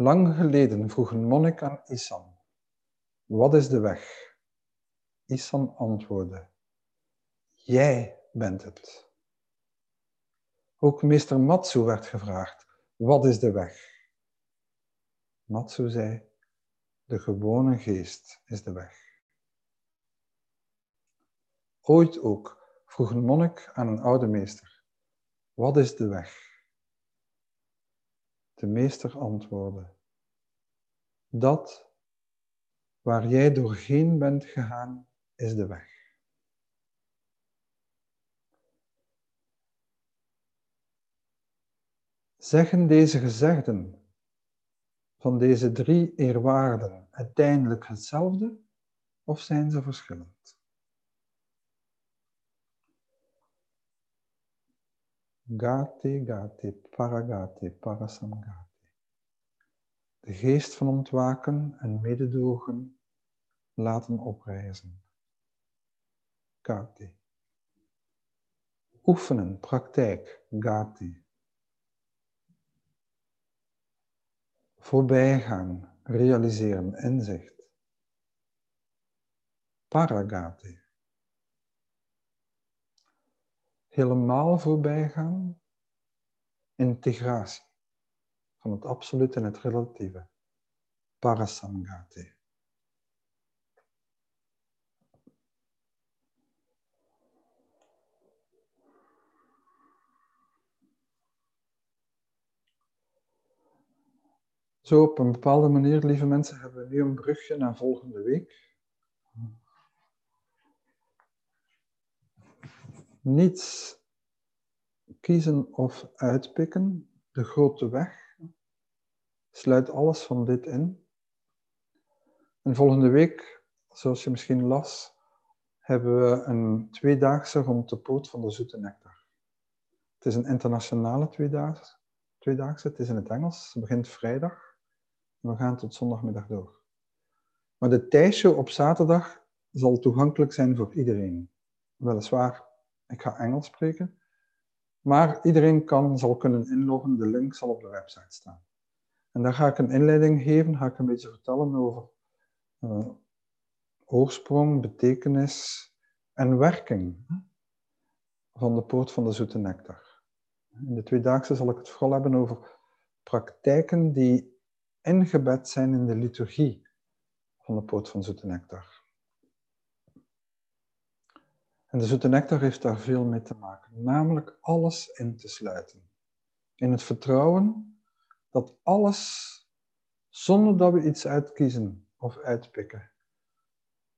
Lang geleden vroeg een monnik aan Isan, wat is de weg? Isan antwoordde, jij bent het. Ook meester Matsu werd gevraagd, wat is de weg? Matsu zei, de gewone geest is de weg. Ooit ook vroeg een monnik aan een oude meester, wat is de weg? De meester antwoordde, dat waar jij doorheen bent gegaan, is de weg. Zeggen deze gezegden van deze drie eerwaarden uiteindelijk hetzelfde of zijn ze verschillend? Gati, gati, paragati, parasamgati. De geest van ontwaken en mededogen laten oprijzen. Gati. Oefenen, praktijk, gati. Voorbijgaan, realiseren, inzicht. Paragati. Helemaal voorbijgaan, integratie van het absolute en het relatieve. Parasamgati. Zo op een bepaalde manier, lieve mensen, hebben we nu een brugje naar volgende week. Niets kiezen of uitpikken, de grote weg, sluit alles van dit in. En volgende week, zoals je misschien las, hebben we een tweedaagse rond de poot van de zoete nectar. Het is een internationale tweedaagse, het is in het Engels, het begint vrijdag. We gaan tot zondagmiddag door. Maar de thuisshow op zaterdag zal toegankelijk zijn voor iedereen. Weliswaar, ik ga Engels spreken, maar iedereen kan, zal kunnen inloggen. De link zal op de website staan. En daar ga ik een inleiding geven, ga ik een beetje vertellen over uh, oorsprong, betekenis en werking van de poort van de zoete nectar. In de tweedaagse zal ik het vooral hebben over praktijken die ingebed zijn in de liturgie van de poort van zoete nectar. En de zoete nectar heeft daar veel mee te maken, namelijk alles in te sluiten. In het vertrouwen dat alles, zonder dat we iets uitkiezen of uitpikken,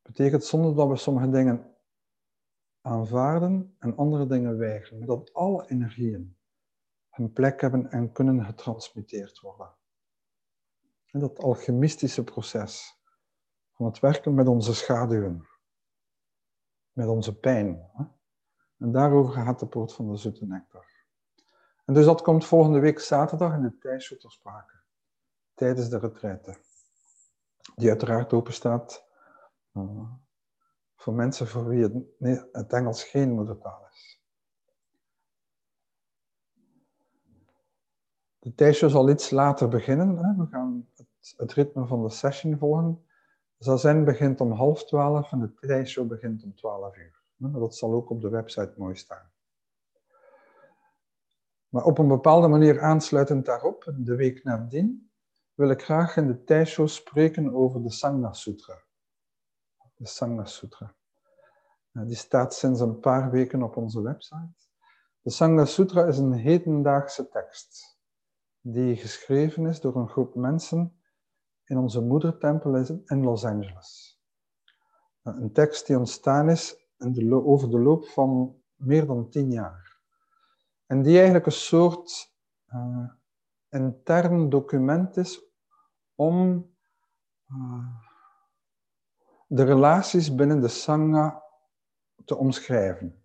betekent zonder dat we sommige dingen aanvaarden en andere dingen weigeren, dat alle energieën, een plek hebben en kunnen getransmuteerd worden. En dat alchemistische proces van het werken met onze schaduwen, met onze pijn. En daarover gaat de poort van de zoete nectar. En dus dat komt volgende week zaterdag in de Thijsje ter sprake, tijdens de retraite. Die uiteraard open staat uh, voor mensen voor wie het, het Engels geen moedertaal is. De Thijsje zal iets later beginnen. Hè. We gaan het, het, ritme van de session volgen. Zazen begint om half twaalf en de Thijsje begint om twaalf uur. Dat zal ook op de website mooi staan. Maar op een bepaalde manier aansluitend daarop, de week nadien, wil ik graag in de Taisho spreken over de Sangha Sutra. De Sangha Sutra. Die staat sinds een paar weken op onze website. De Sangha Sutra is een hedendaagse tekst die geschreven is door een groep mensen in onze moedertempel in Los Angeles. Een tekst die ontstaan is over de loop van meer dan tien jaar. En die eigenlijk een soort uh, intern document is om uh, de relaties binnen de Sangha te omschrijven.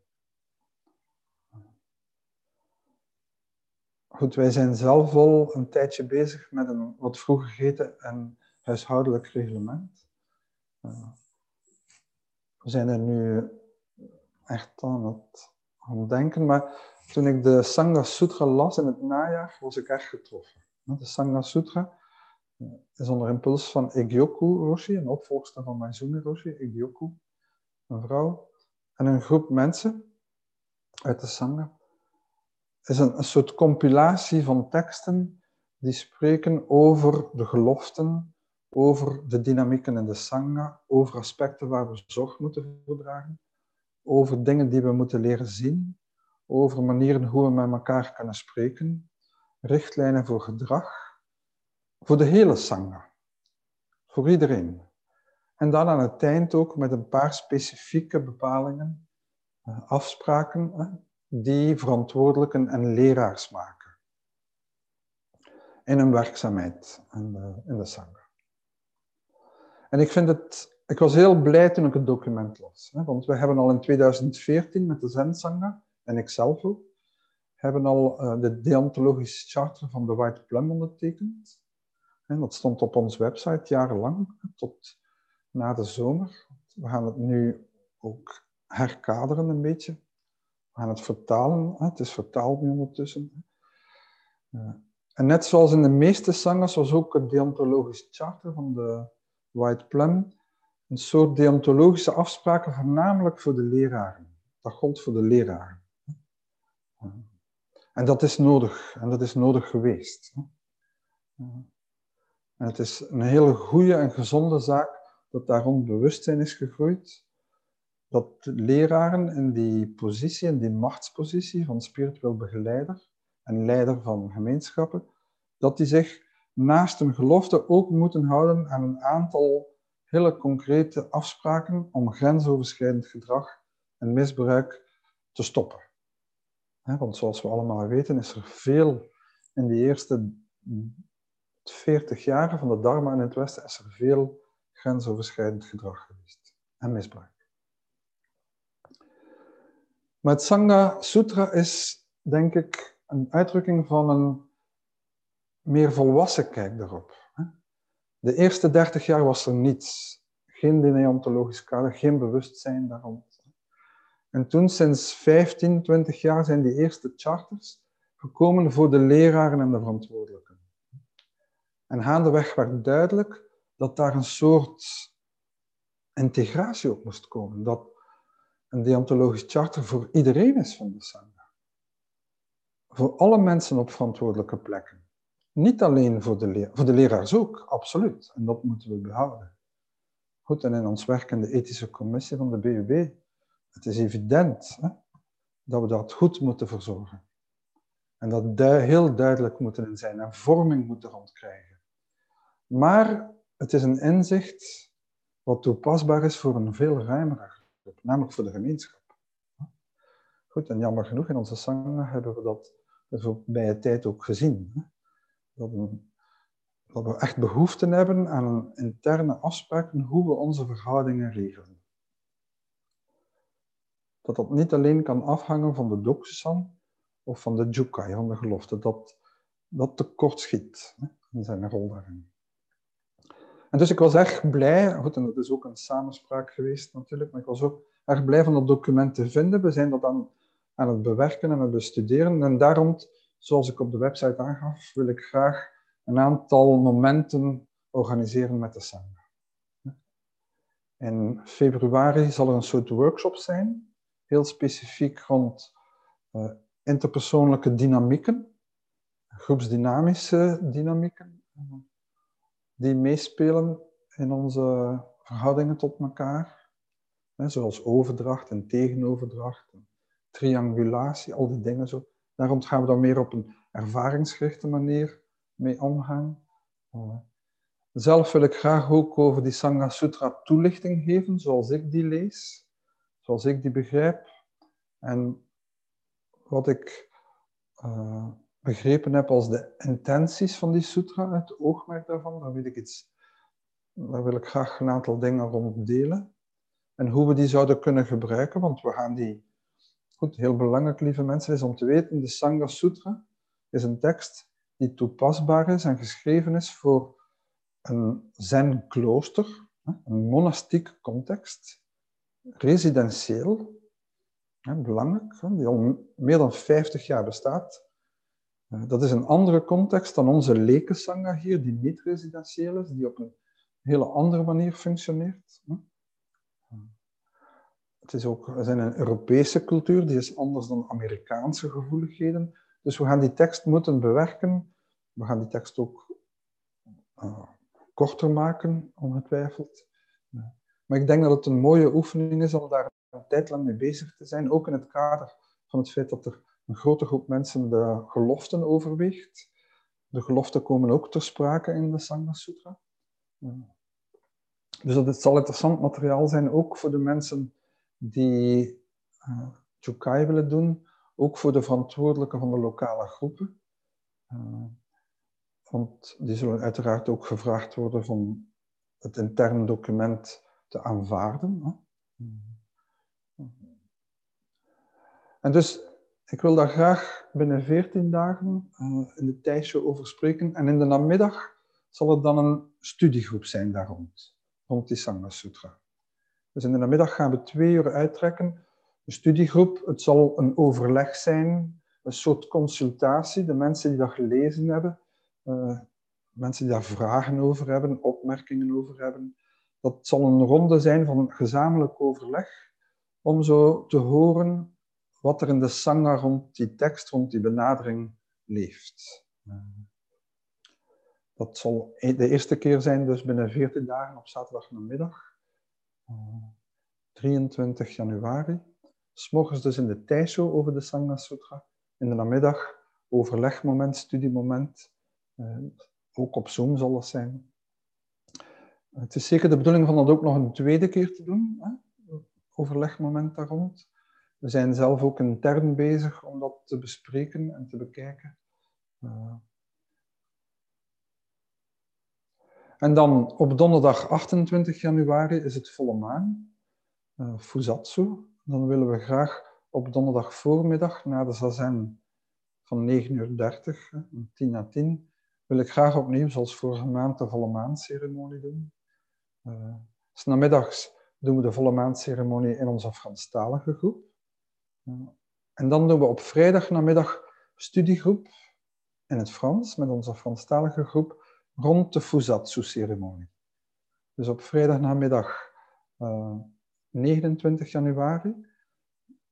Goed, wij zijn zelf al een tijdje bezig met een wat vroeger geheten en huishoudelijk reglement. Uh, we zijn er nu echt aan het, aan denken, maar toen ik de Sangha Sutra las in het najaar, was ik echt getroffen. De Sangha Sutra eh, is onder impuls van Egyoku Roshi, een opvolgster van Maizumi Roshi, Egyoku, een vrouw, en een groep mensen uit de Sangha. is een, soort compilatie van teksten die spreken over de geloften, over de dynamieken in de Sangha, over aspecten waar we zorg moeten voor dragen, over dingen die we moeten leren zien, over manieren hoe we met elkaar kunnen spreken, richtlijnen voor gedrag, voor de hele Sangha, voor iedereen. En dan aan het eind ook met een paar specifieke bepalingen, eh, afspraken, die verantwoordelijken en leraars maken in een werkzaamheid in de, in Sangha. En ik vind het, ik was heel blij toen ik het document las, want we hebben al in 2014 met de Zen Sangha en ik zelf ook, hebben al uh, de deontologische charter van de White Plum ondertekend. En dat stond op onze website jarenlang, tot na de zomer. We gaan het nu ook herkaderen een beetje. We gaan het vertalen, het is vertaald nu ondertussen. Uh, en net zoals in de meeste sangas was ook het deontologische charter van de White Plum een soort deontologische afspraken, voornamelijk voor de leraren. Dat gold voor de leraren. En dat is nodig, en dat is nodig geweest. Het is een hele goede en gezonde zaak dat daar rond bewustzijn is gegroeid. Dat leraren in die positie, in die machtspositie van spiritueel begeleider en leider van gemeenschappen, dat die zich naast hun gelofte ook moeten houden aan een aantal hele concrete afspraken om grensoverschrijdend gedrag en misbruik te stoppen. Want zoals we allemaal weten is er veel in die eerste 40 jaar van de Dharma in het Westen is er veel grensoverschrijdend gedrag geweest en misbruik. Maar het Sangha Sutra is, denk ik, een uitdrukking van een meer volwassen kijk daarop. De eerste 30 jaar was er niets. Geen deontologisch kader, geen bewustzijn daarom. En toen, sinds 15, 20 jaar, zijn die eerste charters gekomen voor de leraren en de verantwoordelijken. En gaandeweg werd duidelijk dat daar een soort integratie op moest komen. Dat een deontologisch charter voor iedereen is van de Sangha. Voor alle mensen op verantwoordelijke plekken. Niet alleen voor de, voor de leraars ook, absoluut. En dat moeten we behouden. Goed, en in ons werk in de ethische commissie van de BUB het is evident hè, dat we dat goed moeten verzorgen. En dat du heel duidelijk moeten zijn en vorming moeten rondkrijgen. Maar het is een inzicht wat toepasbaar is voor een veel ruimere groep, namelijk voor de gemeenschap. Goed, en jammer genoeg, in onze sangen hebben we dat dat is bij de tijd ook gezien. Hè? Dat, dat we echt behoefte hebben aan een interne afspraak hoe we onze verhoudingen regelen. Dat dat niet alleen kan afhangen van de dokusan of van de jukai, van de gelofte. Dat dat tekort schiet in zijn rol daarin. En dus ik was erg blij, goed, en dat is ook een samenspraak geweest natuurlijk, maar ik was ook erg blij van dat document te vinden. We zijn dat aan, aan het bewerken en het bestuderen. En daarom, zoals ik op de website aangaf, wil ik graag een aantal momenten organiseren met de Sangha. In februari zal er een soort workshop zijn, heel specifiek rond uh, interpersoonlijke dynamieken, groepsdynamische dynamieken, die meespelen in onze verhoudingen tot elkaar, zoals overdracht en tegenoverdracht, triangulatie, al die dingen zo. Daarom gaan we dan meer op een ervaringsgerichte manier mee omgaan. Eh, zelf wil ik graag ook over die Sangha Sutra toelichting geven, zoals ik die lees, zoals ik die begrijp. En wat ik uh, begrepen heb als de intenties van die sutra, het oogmerk daarvan, daar, weet ik iets, daar wil ik graag een aantal dingen rond delen. En hoe we die zouden kunnen gebruiken, want we gaan die... Goed, heel belangrijk, lieve mensen, is om te weten, de Sangha Sutra is een tekst die toepasbaar is en geschreven is voor een zen-klooster, een monastiek context, residentieel, belangrijk, die al meer dan 50 jaar bestaat. Eh, dat is een andere context dan onze lekensangha hier, die niet residentieel is, die op een hele andere manier functioneert. Het is ook, we zijn een Europese cultuur, die is anders dan Amerikaanse gevoeligheden. Dus we gaan die tekst moeten bewerken. We gaan die tekst ook uh, korter maken, ongetwijfeld. Maar ik denk dat het een mooie oefening is om daar een tijd lang mee bezig te zijn, ook in het kader van het feit dat er een grote groep mensen de geloften overweegt. De geloften komen ook ter sprake in de Sangha Sutra. Dus dat zal interessant materiaal zijn, ook voor de mensen die uh, Chukai willen doen, ook voor de verantwoordelijken van de lokale groepen. Uh, want die zullen uiteraard ook gevraagd worden van het interne document te aanvaarden. Hè? En dus, ik wil daar graag binnen 14 dagen uh, in de tijdshow over spreken. En in de namiddag zal het dan een studiegroep zijn daar rond, rond die Sangha Sutra. Dus in de namiddag gaan we twee uur uittrekken. Een studiegroep, het zal een overleg zijn, een soort consultatie. De mensen die dat gelezen hebben, uh, mensen die daar vragen over hebben, opmerkingen over hebben. Dat zal een ronde zijn van gezamenlijk overleg, om zo te horen wat er in de sangha rond die tekst, rond die benadering leeft. Dat zal de eerste keer zijn, dus binnen 14 dagen op zaterdagmiddag, 23 januari. S'morgens dus in de Taisho over de Sangha Sutra. In de namiddag overlegmoment, studiemoment. Eh, ook op Zoom zal dat zijn. Het is zeker de bedoeling van dat ook nog een tweede keer te doen. Hè? Overlegmoment daar rond. We zijn zelf ook intern bezig om dat te bespreken en te bekijken. Uh. En dan op donderdag 28 januari is het volle maan, uh. Dan willen we graag op donderdag voormiddag na de zazen van 9.30 uur, 10 na 10, wil ik graag opnieuw, zoals vorige maand, de volle maanceremonie doen. Uh, dus namiddags doen we de volle maanceremonie in onze Franstalige groep. En dan doen we op vrijdag namiddag studiegroep in het Frans met onze Franstalige groep rond de Fusatsu-ceremonie. Dus op vrijdag namiddag uh, 29 januari,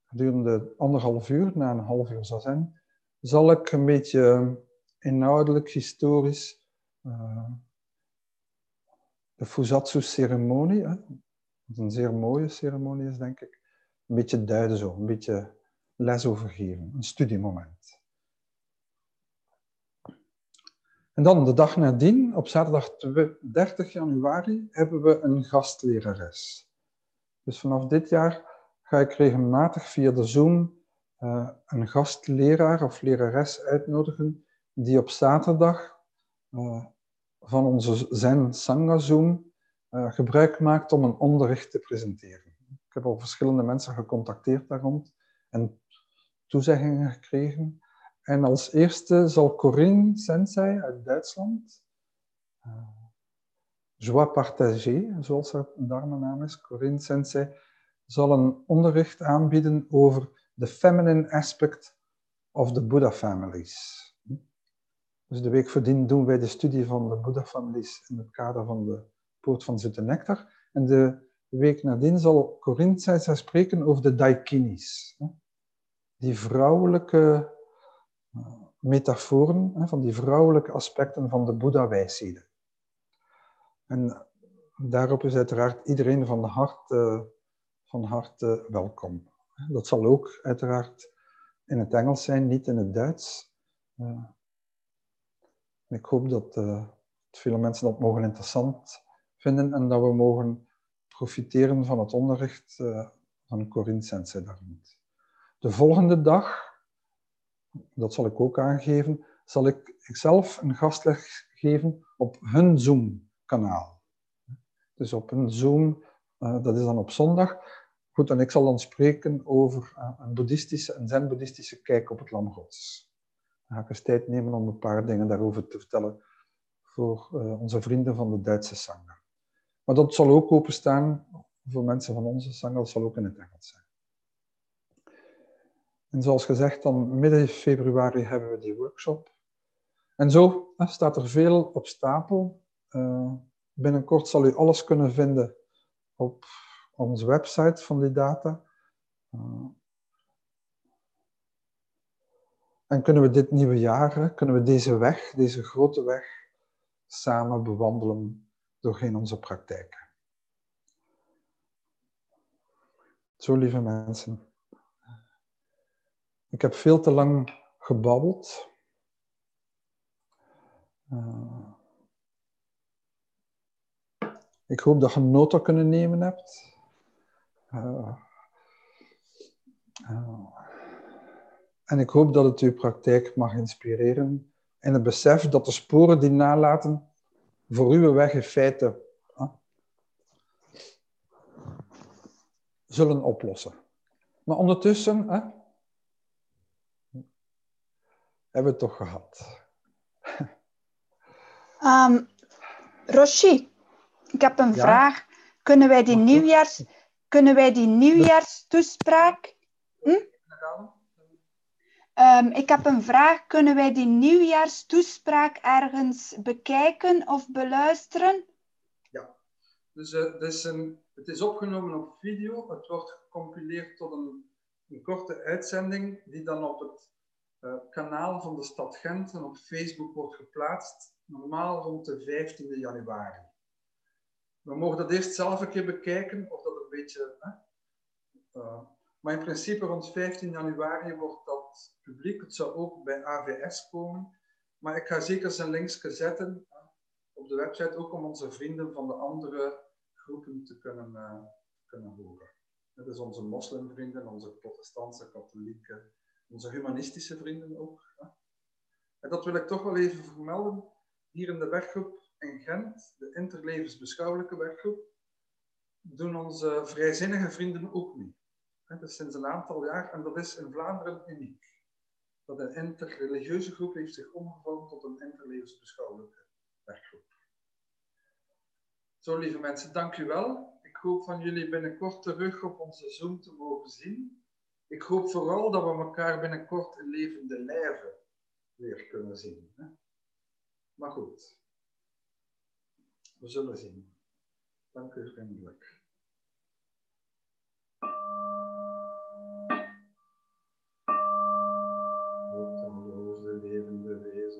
gedurende anderhalf uur, na een half uur zazen, zal ik een beetje inhoudelijk, historisch, de Fusatsu-ceremonie, wat een zeer mooie ceremonie is, denk ik, een beetje duiden zo, een beetje les over geven, een studiemoment. En dan de dag nadien, op zaterdag 30 januari, hebben we een gastlerares. Dus vanaf dit jaar ga ik regelmatig via de Zoom uh, een gastleraar of lerares uitnodigen die op zaterdag uh, van onze Zen Sangha Zoom uh, gebruik maakt om een onderricht te presenteren. Ik heb al verschillende mensen gecontacteerd daar en toezeggingen gekregen. En als eerste zal Corinne Sensei uit Duitsland, uh, Joie Partagée, zoals haar naam is, Corinne Sensei, zal een onderricht aanbieden over the feminine aspect of the Buddha families. Dus de week voordien doen wij de studie van de Buddha families in het kader van de Poort van Zoete Nectar. En de week nadien zal Sensei spreken over de Daikinis. Die vrouwelijke metaforen, van die vrouwelijke aspecten van de Boeddha-wijsheden. En daarop is uiteraard iedereen van harte, van harte welkom. Dat zal ook uiteraard in het Engels zijn, niet in het Duits. Ik hoop dat, uh, veel mensen dat mogen interessant vinden en dat we mogen profiteren van het onderricht uh, van Corinne Sensei daar De volgende dag, dat zal ik ook aangeven, zal ik zelf een gastleg geven op hun Zoom-kanaal. Dus op een Zoom, uh, dat is dan op zondag. Goed, en ik zal dan spreken over een boeddhistische, zen-boeddhistische kijk op het Lam Gods. Ga ik eens tijd nemen om een paar dingen daarover te vertellen voor uh, onze vrienden van de Duitse Sangha. Maar dat zal ook openstaan voor mensen van onze Sangha, dat zal ook in het Engels zijn. En zoals gezegd, dan midden februari hebben we die workshop. En zo staat er veel op stapel. Uh, binnenkort zal u alles kunnen vinden op onze website van die data. Uh, en kunnen we dit nieuwe jaar, kunnen we deze weg, deze grote weg, samen bewandelen doorheen onze praktijken. Zo, lieve mensen. Ik heb veel te lang gebabbeld. Uh, ik hoop dat je nota kunnen nemen hebt. Uh, en ik hoop dat het uw praktijk mag inspireren en het besef dat de sporen die nalaten voor uw weg in feite zullen oplossen. Maar ondertussen hebben we het toch gehad. Um, (laughs) Roshi, ik heb een vraag. Kunnen wij die, nieuwjaars, kunnen wij die nieuwjaarstoespraak... Hm? Um, ik heb een vraag. Kunnen wij die nieuwjaarstoespraak ergens bekijken of beluisteren? Ja, dus uh, het, is een, het is opgenomen op video. Het wordt gecompileerd tot een, een korte uitzending die dan op het uh, kanaal van de stad Gent en op Facebook wordt geplaatst. Normaal rond de 15e januari. We mogen dat eerst zelf een keer bekijken of dat een beetje... Uh, maar in principe rond 15 januari wordt dat publiek. Het zou ook bij AVS komen. Maar ik ga zeker zijn links zetten op de website, ook om onze vrienden van de andere groepen te kunnen, uh, kunnen horen. Dat is onze moslimvrienden, onze protestantse, katholieke, onze humanistische vrienden ook. Hè. En dat wil ik toch wel even vermelden. Hier in de werkgroep in Gent, de interlevensbeschouwelijke werkgroep, doen onze vrijzinnige vrienden ook mee. Dat is sinds een aantal jaar en dat is in Vlaanderen uniek. Dat een interreligieuze groep heeft zich omgevormd tot een interlevensbeschouwelijke werkgroep. Zo, lieve mensen, dank u wel. Ik hoop van jullie binnenkort terug op onze Zoom te mogen zien. Ik hoop vooral dat we elkaar binnenkort in levende lijven weer kunnen zien. Hè? Maar goed, we zullen zien. Dank u vriendelijk.